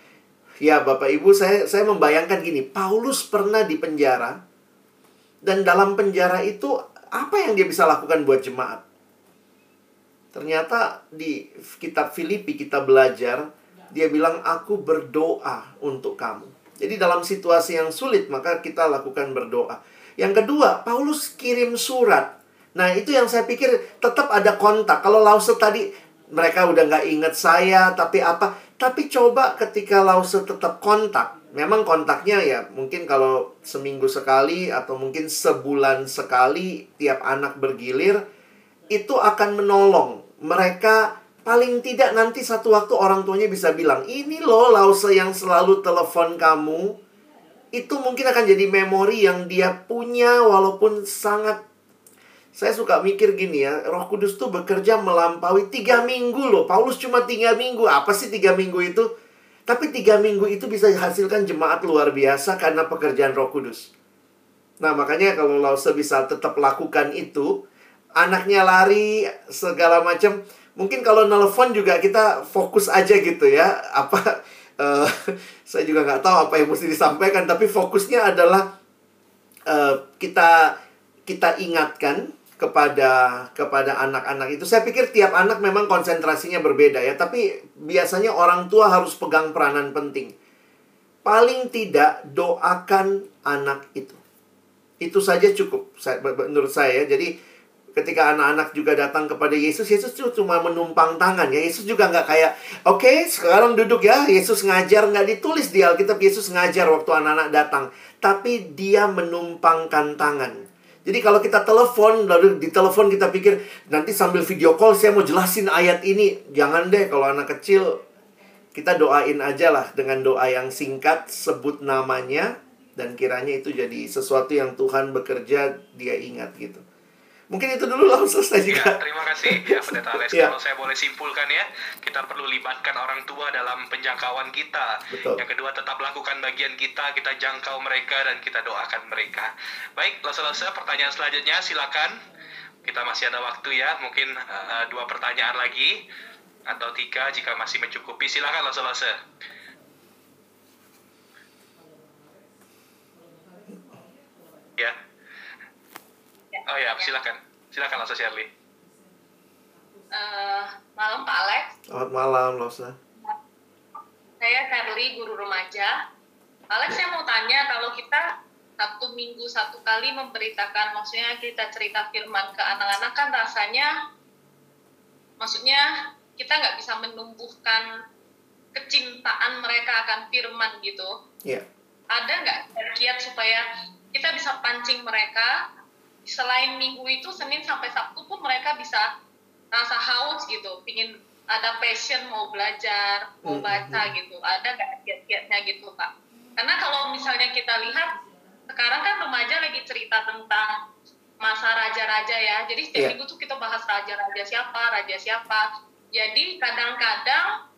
ya Bapak Ibu saya saya membayangkan gini, Paulus pernah di penjara dan dalam penjara itu apa yang dia bisa lakukan buat jemaat? Ternyata di kitab Filipi kita belajar dia bilang aku berdoa untuk kamu. Jadi dalam situasi yang sulit maka kita lakukan berdoa. Yang kedua, Paulus kirim surat. Nah itu yang saya pikir tetap ada kontak. Kalau Lause tadi mereka udah nggak inget saya, tapi apa? Tapi coba ketika Lause tetap kontak. Memang kontaknya ya mungkin kalau seminggu sekali atau mungkin sebulan sekali tiap anak bergilir itu akan menolong mereka Paling tidak nanti satu waktu orang tuanya bisa bilang, ini loh Lause yang selalu telepon kamu. Itu mungkin akan jadi memori yang dia punya walaupun sangat... Saya suka mikir gini ya, roh kudus tuh bekerja melampaui tiga minggu loh. Paulus cuma tiga minggu, apa sih tiga minggu itu? Tapi tiga minggu itu bisa dihasilkan jemaat luar biasa karena pekerjaan roh kudus. Nah makanya kalau Lause bisa tetap lakukan itu, anaknya lari segala macam mungkin kalau nelfon juga kita fokus aja gitu ya apa uh, saya juga nggak tahu apa yang mesti disampaikan tapi fokusnya adalah uh, kita kita ingatkan kepada kepada anak-anak itu. Saya pikir tiap anak memang konsentrasinya berbeda ya. Tapi biasanya orang tua harus pegang peranan penting. Paling tidak doakan anak itu. Itu saja cukup menurut saya jadi ketika anak-anak juga datang kepada Yesus, Yesus cuma menumpang tangan ya. Yesus juga nggak kayak, oke okay, sekarang duduk ya, Yesus ngajar nggak ditulis di Alkitab Yesus ngajar waktu anak-anak datang, tapi dia menumpangkan tangan. Jadi kalau kita telepon, lalu di telepon kita pikir nanti sambil video call saya mau jelasin ayat ini, jangan deh kalau anak kecil kita doain aja lah dengan doa yang singkat, sebut namanya dan kiranya itu jadi sesuatu yang Tuhan bekerja dia ingat gitu. Mungkin itu dulu lah selesai juga. Ya, terima kasih ya Pendeta Alex. ya. Kalau saya boleh simpulkan ya, kita perlu libatkan orang tua dalam penjangkauan kita. Betul. Yang kedua tetap lakukan bagian kita, kita jangkau mereka dan kita doakan mereka. Baik, selesai pertanyaan selanjutnya silakan. Kita masih ada waktu ya, mungkin uh, dua pertanyaan lagi atau tiga jika masih mencukupi. Silakan selesai. Ya. Oh ya, silakan. Silakan Losa Shirley. Uh, malam Pak Alex. Selamat malam Losa. Saya Shirley, guru remaja. Alex, saya mau tanya kalau kita satu minggu satu kali memberitakan, maksudnya kita cerita firman ke anak-anak kan rasanya, maksudnya kita nggak bisa menumbuhkan kecintaan mereka akan firman gitu. Iya. Yeah. Ada nggak kiat supaya kita bisa pancing mereka selain minggu itu Senin sampai Sabtu pun mereka bisa rasa haus gitu, pingin ada passion mau belajar, mau hmm, baca hmm. gitu. Ada nggak kiat-kiatnya gitu Pak? Karena kalau misalnya kita lihat sekarang kan remaja lagi cerita tentang masa raja-raja ya. Jadi setiap yeah. minggu tuh kita bahas raja-raja siapa, raja siapa. Jadi kadang-kadang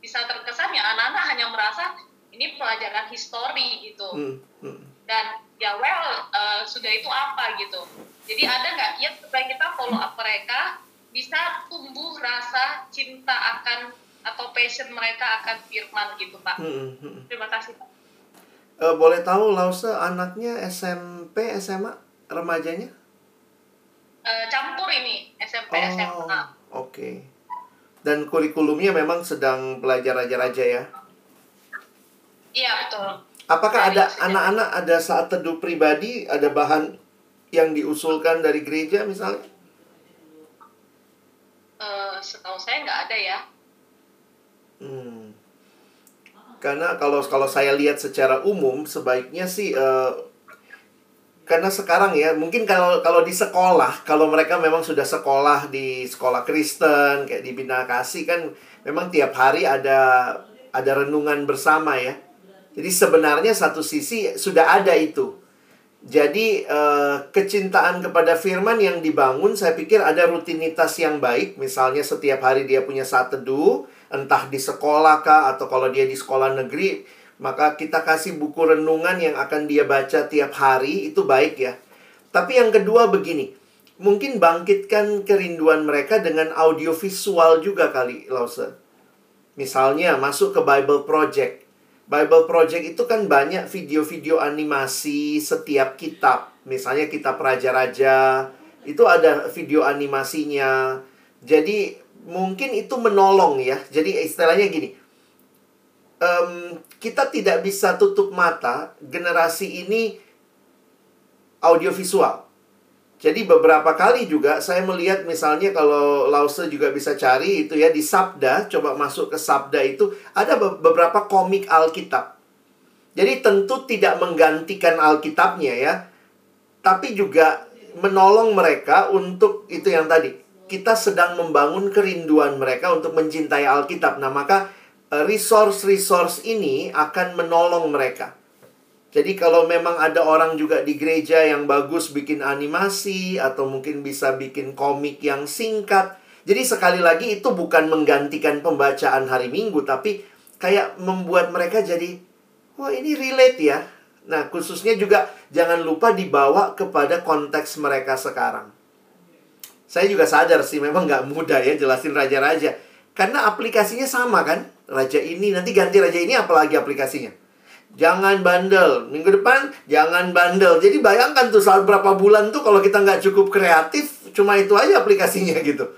bisa terkesan ya anak-anak hanya merasa ini pelajaran histori gitu. Hmm. Hmm. Dan ya well uh, sudah itu apa gitu. Jadi ada nggak? Ya supaya kita follow up mereka bisa tumbuh rasa cinta akan atau passion mereka akan firman gitu pak. Hmm, hmm. hmm. terima kasih pak. Uh, boleh tahu Lause anaknya SMP SMA remajanya? Uh, campur ini SMP oh, SMA oke. Okay. dan kurikulumnya memang sedang belajar raja-raja ya? Iya betul Apakah ada anak-anak ada saat teduh pribadi, ada bahan yang diusulkan dari gereja misalnya? Uh, setahu saya nggak ada ya. Hmm. Karena kalau kalau saya lihat secara umum sebaiknya sih uh, karena sekarang ya mungkin kalau kalau di sekolah kalau mereka memang sudah sekolah di sekolah Kristen kayak di Bina Kasih kan memang tiap hari ada ada renungan bersama ya jadi sebenarnya satu sisi sudah ada itu. Jadi uh, kecintaan kepada firman yang dibangun saya pikir ada rutinitas yang baik. Misalnya setiap hari dia punya saat teduh, entah di sekolah kah atau kalau dia di sekolah negeri, maka kita kasih buku renungan yang akan dia baca tiap hari itu baik ya. Tapi yang kedua begini, mungkin bangkitkan kerinduan mereka dengan audiovisual juga kali, Lause. Misalnya masuk ke Bible Project Bible Project itu kan banyak video-video animasi setiap kitab. Misalnya kitab Raja-Raja, itu ada video animasinya. Jadi mungkin itu menolong ya. Jadi istilahnya gini, um, kita tidak bisa tutup mata generasi ini audiovisual. Jadi beberapa kali juga saya melihat misalnya kalau Lause juga bisa cari itu ya di Sabda, coba masuk ke Sabda itu ada beberapa komik Alkitab. Jadi tentu tidak menggantikan Alkitabnya ya. Tapi juga menolong mereka untuk itu yang tadi. Kita sedang membangun kerinduan mereka untuk mencintai Alkitab. Nah, maka eh, resource-resource ini akan menolong mereka. Jadi kalau memang ada orang juga di gereja yang bagus bikin animasi atau mungkin bisa bikin komik yang singkat. Jadi sekali lagi itu bukan menggantikan pembacaan hari Minggu tapi kayak membuat mereka jadi wah ini relate ya. Nah, khususnya juga jangan lupa dibawa kepada konteks mereka sekarang. Saya juga sadar sih memang nggak mudah ya jelasin raja-raja. Karena aplikasinya sama kan. Raja ini nanti ganti raja ini apalagi aplikasinya. Jangan bandel. Minggu depan jangan bandel. Jadi bayangkan tuh saat berapa bulan tuh kalau kita nggak cukup kreatif, cuma itu aja aplikasinya gitu.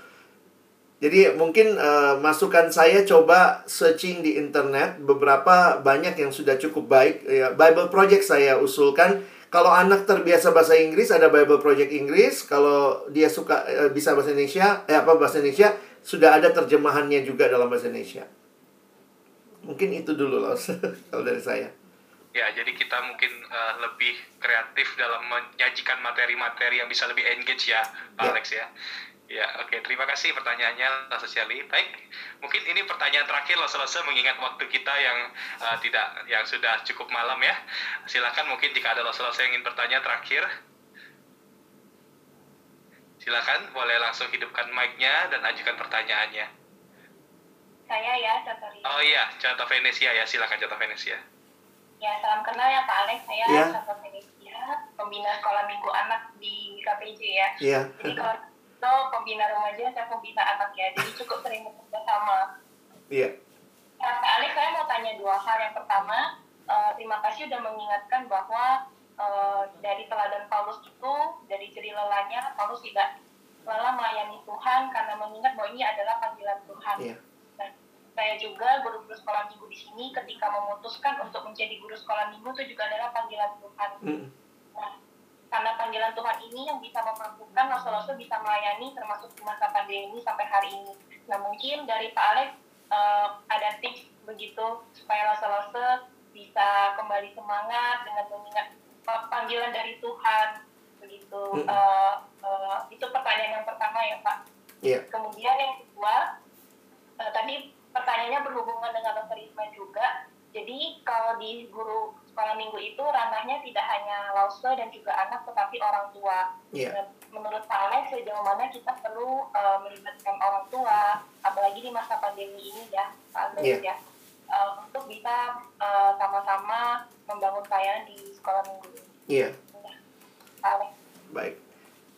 Jadi mungkin uh, masukan saya coba searching di internet beberapa banyak yang sudah cukup baik. Ya, Bible Project saya usulkan. Kalau anak terbiasa bahasa Inggris ada Bible Project Inggris. Kalau dia suka uh, bisa bahasa Indonesia, eh apa bahasa Indonesia sudah ada terjemahannya juga dalam bahasa Indonesia. Mungkin itu dulu loh kalau dari saya. Ya, jadi kita mungkin uh, lebih kreatif dalam menyajikan materi-materi yang bisa lebih engage ya, Pak ya. Alex ya. Ya, oke. Okay. Terima kasih pertanyaannya, Sosiali. Baik, mungkin ini pertanyaan terakhir lah selesai mengingat waktu kita yang uh, tidak, yang sudah cukup malam ya. Silakan mungkin jika ada selesai yang ingin bertanya terakhir. Silakan, boleh langsung hidupkan mic-nya dan ajukan pertanyaannya. Saya ya, Contoh Oh iya, Contoh Venesia ya, silakan Contoh Venesia. Ya, salam kenal ya Pak Alex. Saya ya. Contoh Venesia, pembina sekolah minggu anak di KPJ ya. Iya. Jadi kalau itu pembina remaja, saya pembina anak ya. Jadi cukup sering bekerja sama. Iya. Nah, Pak Alex, saya mau tanya dua hal. Yang pertama, uh, terima kasih sudah mengingatkan bahwa uh, dari teladan Paulus itu, dari ciri lelahnya, Paulus tidak lelah melayani Tuhan karena mengingat bahwa ini adalah panggilan Tuhan. Yeah saya juga guru-guru sekolah minggu di sini ketika memutuskan untuk menjadi guru sekolah minggu itu juga adalah panggilan Tuhan. Mm. Nah, karena panggilan Tuhan ini yang bisa memampukan rasul-rasul bisa melayani termasuk di masa pandemi sampai hari ini. Nah mungkin dari Pak Alex uh, ada tips begitu supaya rasul-rasul bisa kembali semangat dengan mengingat panggilan dari Tuhan begitu. Mm. Uh, uh, itu pertanyaan yang pertama ya Pak. Yeah. Kemudian yang kedua uh, tadi pertanyaannya berhubungan dengan dokter Isma juga. Jadi kalau di guru sekolah minggu itu ranahnya tidak hanya lause dan juga anak, tetapi orang tua. Yeah. Menurut Pak Alex, sejauh mana kita perlu uh, melibatkan orang tua, apalagi di masa pandemi ini ya, Pak Alex yeah. ya, uh, untuk bisa uh, sama-sama membangun pelayanan di sekolah minggu ini. Iya. Yeah. Pak Alex. Baik.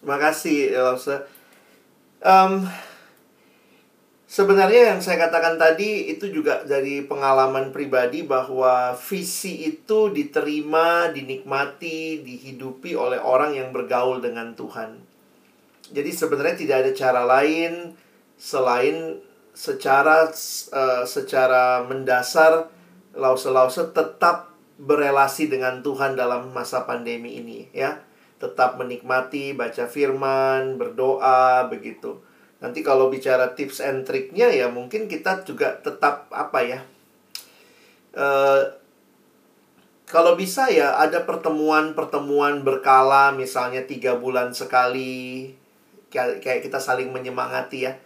Terima kasih, Lause. Um, Sebenarnya yang saya katakan tadi itu juga dari pengalaman pribadi bahwa visi itu diterima, dinikmati, dihidupi oleh orang yang bergaul dengan Tuhan. Jadi sebenarnya tidak ada cara lain selain secara uh, secara mendasar lause-lause tetap berelasi dengan Tuhan dalam masa pandemi ini ya. Tetap menikmati baca firman, berdoa begitu. Nanti kalau bicara tips and triknya ya mungkin kita juga tetap apa ya uh, kalau bisa ya ada pertemuan-pertemuan berkala misalnya tiga bulan sekali kayak kita saling menyemangati ya.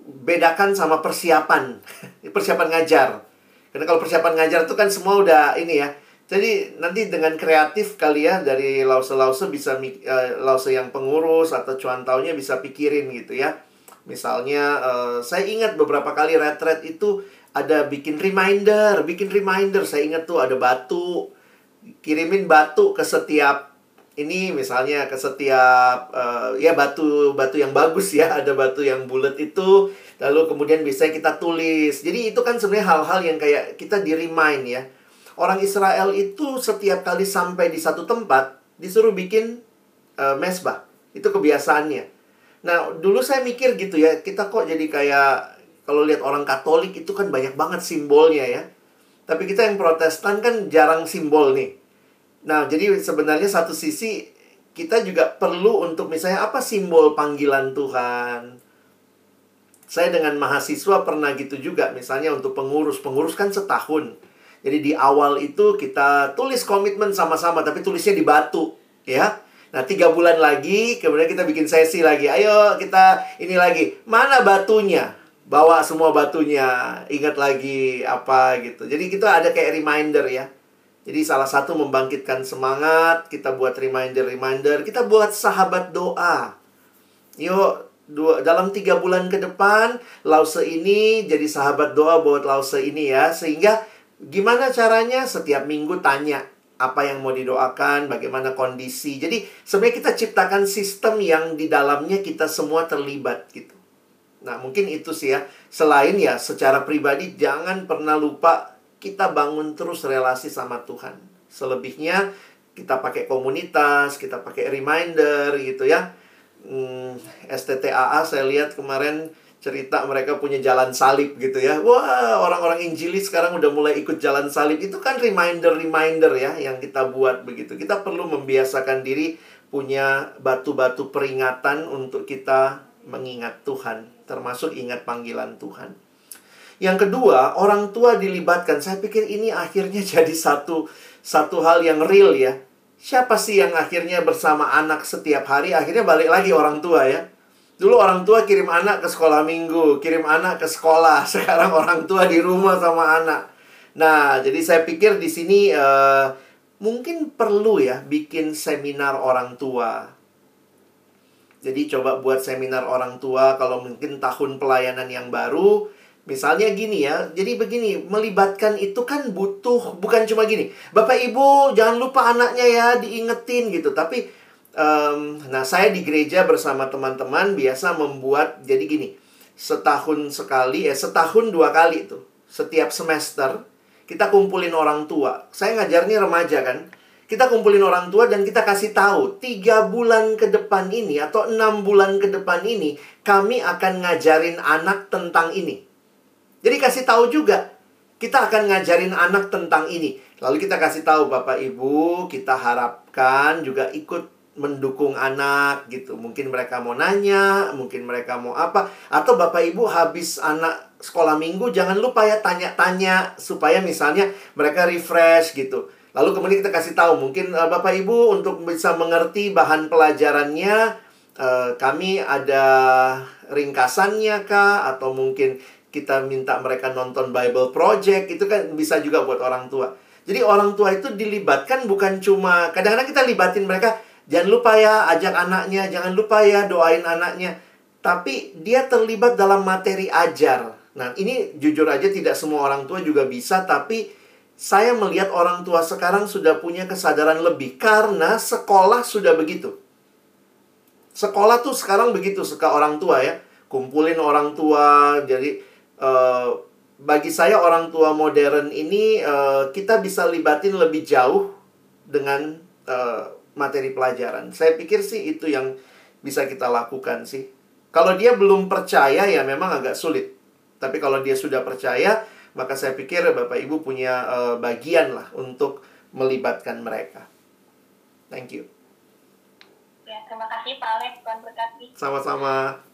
Bedakan sama persiapan persiapan ngajar. Karena kalau persiapan ngajar itu kan semua udah ini ya. Jadi nanti dengan kreatif kali ya dari lause-lause bisa uh, lause yang pengurus atau cuan taunya bisa pikirin gitu ya Misalnya uh, saya ingat beberapa kali retret itu ada bikin reminder, bikin reminder. Saya ingat tuh ada batu, kirimin batu ke setiap ini misalnya ke setiap uh, ya batu batu yang bagus ya, ada batu yang bulat itu lalu kemudian bisa kita tulis. Jadi itu kan sebenarnya hal-hal yang kayak kita di remind ya. Orang Israel itu setiap kali sampai di satu tempat disuruh bikin uh, mesbah. Itu kebiasaannya. Nah, dulu saya mikir gitu ya, kita kok jadi kayak kalau lihat orang Katolik itu kan banyak banget simbolnya ya. Tapi kita yang Protestan kan jarang simbol nih. Nah, jadi sebenarnya satu sisi kita juga perlu untuk misalnya apa simbol panggilan Tuhan. Saya dengan mahasiswa pernah gitu juga, misalnya untuk pengurus. Pengurus kan setahun. Jadi di awal itu kita tulis komitmen sama-sama, tapi tulisnya di batu, ya. Nah, tiga bulan lagi, kemudian kita bikin sesi lagi. Ayo, kita ini lagi. Mana batunya? Bawa semua batunya. Ingat lagi apa gitu. Jadi, kita ada kayak reminder ya. Jadi, salah satu membangkitkan semangat. Kita buat reminder-reminder. Kita buat sahabat doa. Yuk, dua, dalam tiga bulan ke depan, lause ini jadi sahabat doa buat lause ini ya. Sehingga, gimana caranya? Setiap minggu tanya apa yang mau didoakan, bagaimana kondisi. Jadi sebenarnya kita ciptakan sistem yang di dalamnya kita semua terlibat gitu. Nah, mungkin itu sih ya. Selain ya secara pribadi jangan pernah lupa kita bangun terus relasi sama Tuhan. Selebihnya kita pakai komunitas, kita pakai reminder gitu ya. Hmm, STTAA saya lihat kemarin cerita mereka punya jalan salib gitu ya. Wah, orang-orang Injilis sekarang udah mulai ikut jalan salib. Itu kan reminder-reminder ya yang kita buat begitu. Kita perlu membiasakan diri punya batu-batu peringatan untuk kita mengingat Tuhan, termasuk ingat panggilan Tuhan. Yang kedua, orang tua dilibatkan. Saya pikir ini akhirnya jadi satu satu hal yang real ya. Siapa sih yang akhirnya bersama anak setiap hari? Akhirnya balik lagi orang tua ya Dulu orang tua kirim anak ke sekolah minggu, kirim anak ke sekolah. Sekarang orang tua di rumah sama anak. Nah, jadi saya pikir di sini uh, mungkin perlu ya bikin seminar orang tua. Jadi coba buat seminar orang tua kalau mungkin tahun pelayanan yang baru. Misalnya gini ya, jadi begini, melibatkan itu kan butuh, bukan cuma gini. Bapak Ibu jangan lupa anaknya ya, diingetin gitu. Tapi, um, nah saya di gereja bersama teman-teman biasa membuat, jadi gini, setahun sekali, ya setahun dua kali tuh. Setiap semester, kita kumpulin orang tua. Saya ngajarnya remaja kan, kita kumpulin orang tua dan kita kasih tahu tiga bulan ke depan ini atau enam bulan ke depan ini kami akan ngajarin anak tentang ini. Jadi kasih tahu juga kita akan ngajarin anak tentang ini. Lalu kita kasih tahu Bapak Ibu, kita harapkan juga ikut mendukung anak gitu. Mungkin mereka mau nanya, mungkin mereka mau apa atau Bapak Ibu habis anak sekolah minggu jangan lupa ya tanya-tanya supaya misalnya mereka refresh gitu. Lalu kemudian kita kasih tahu mungkin uh, Bapak Ibu untuk bisa mengerti bahan pelajarannya uh, kami ada ringkasannya kah atau mungkin kita minta mereka nonton Bible Project itu kan bisa juga buat orang tua. Jadi orang tua itu dilibatkan bukan cuma kadang-kadang kita libatin mereka jangan lupa ya ajak anaknya, jangan lupa ya doain anaknya. Tapi dia terlibat dalam materi ajar. Nah, ini jujur aja tidak semua orang tua juga bisa tapi saya melihat orang tua sekarang sudah punya kesadaran lebih karena sekolah sudah begitu. Sekolah tuh sekarang begitu suka orang tua ya, kumpulin orang tua. Jadi uh, bagi saya orang tua modern ini uh, kita bisa libatin lebih jauh dengan uh, materi pelajaran. Saya pikir sih itu yang bisa kita lakukan sih. Kalau dia belum percaya ya memang agak sulit. Tapi kalau dia sudah percaya, maka saya pikir Bapak Ibu punya uh, bagian lah untuk melibatkan mereka. Thank you. Ya, terima kasih Pak Alex, Tuhan berkati. Sama-sama.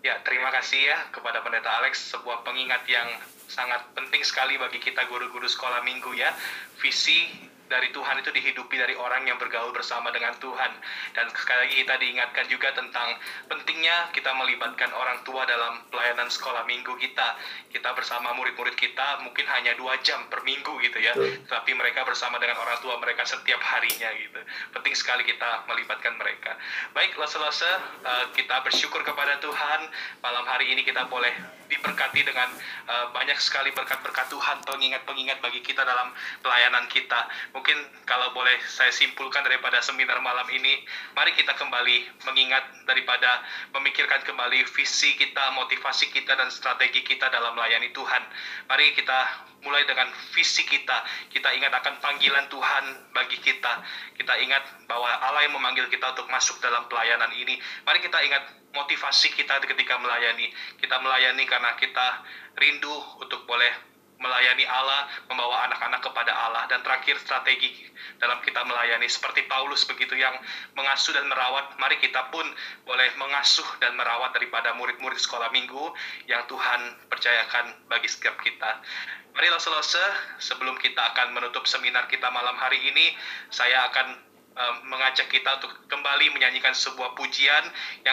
Ya, terima kasih ya kepada Pendeta Alex, sebuah pengingat yang sangat penting sekali bagi kita guru-guru sekolah minggu ya. Visi dari Tuhan itu dihidupi dari orang yang bergaul bersama dengan Tuhan. Dan sekali lagi kita diingatkan juga tentang pentingnya kita melibatkan orang tua dalam pelayanan sekolah minggu kita. Kita bersama murid-murid kita mungkin hanya dua jam per minggu gitu ya. Betul. Tapi mereka bersama dengan orang tua mereka setiap harinya gitu. Penting sekali kita melibatkan mereka. Baik, selesai eh, kita bersyukur kepada Tuhan. Malam hari ini kita boleh diberkati dengan uh, banyak sekali berkat-berkat Tuhan, pengingat-pengingat bagi kita dalam pelayanan kita mungkin kalau boleh saya simpulkan daripada seminar malam ini, mari kita kembali mengingat daripada memikirkan kembali visi kita, motivasi kita, dan strategi kita dalam melayani Tuhan. Mari kita mulai dengan visi kita. Kita ingat akan panggilan Tuhan bagi kita. Kita ingat bahwa Allah yang memanggil kita untuk masuk dalam pelayanan ini. Mari kita ingat motivasi kita ketika melayani. Kita melayani karena kita rindu untuk boleh melayani Allah, membawa anak-anak kepada Allah, dan terakhir strategi dalam kita melayani seperti Paulus begitu yang mengasuh dan merawat. Mari kita pun boleh mengasuh dan merawat daripada murid-murid sekolah minggu yang Tuhan percayakan bagi setiap kita. Mari selesai sebelum kita akan menutup seminar kita malam hari ini, saya akan uh, mengajak kita untuk kembali menyanyikan sebuah pujian yang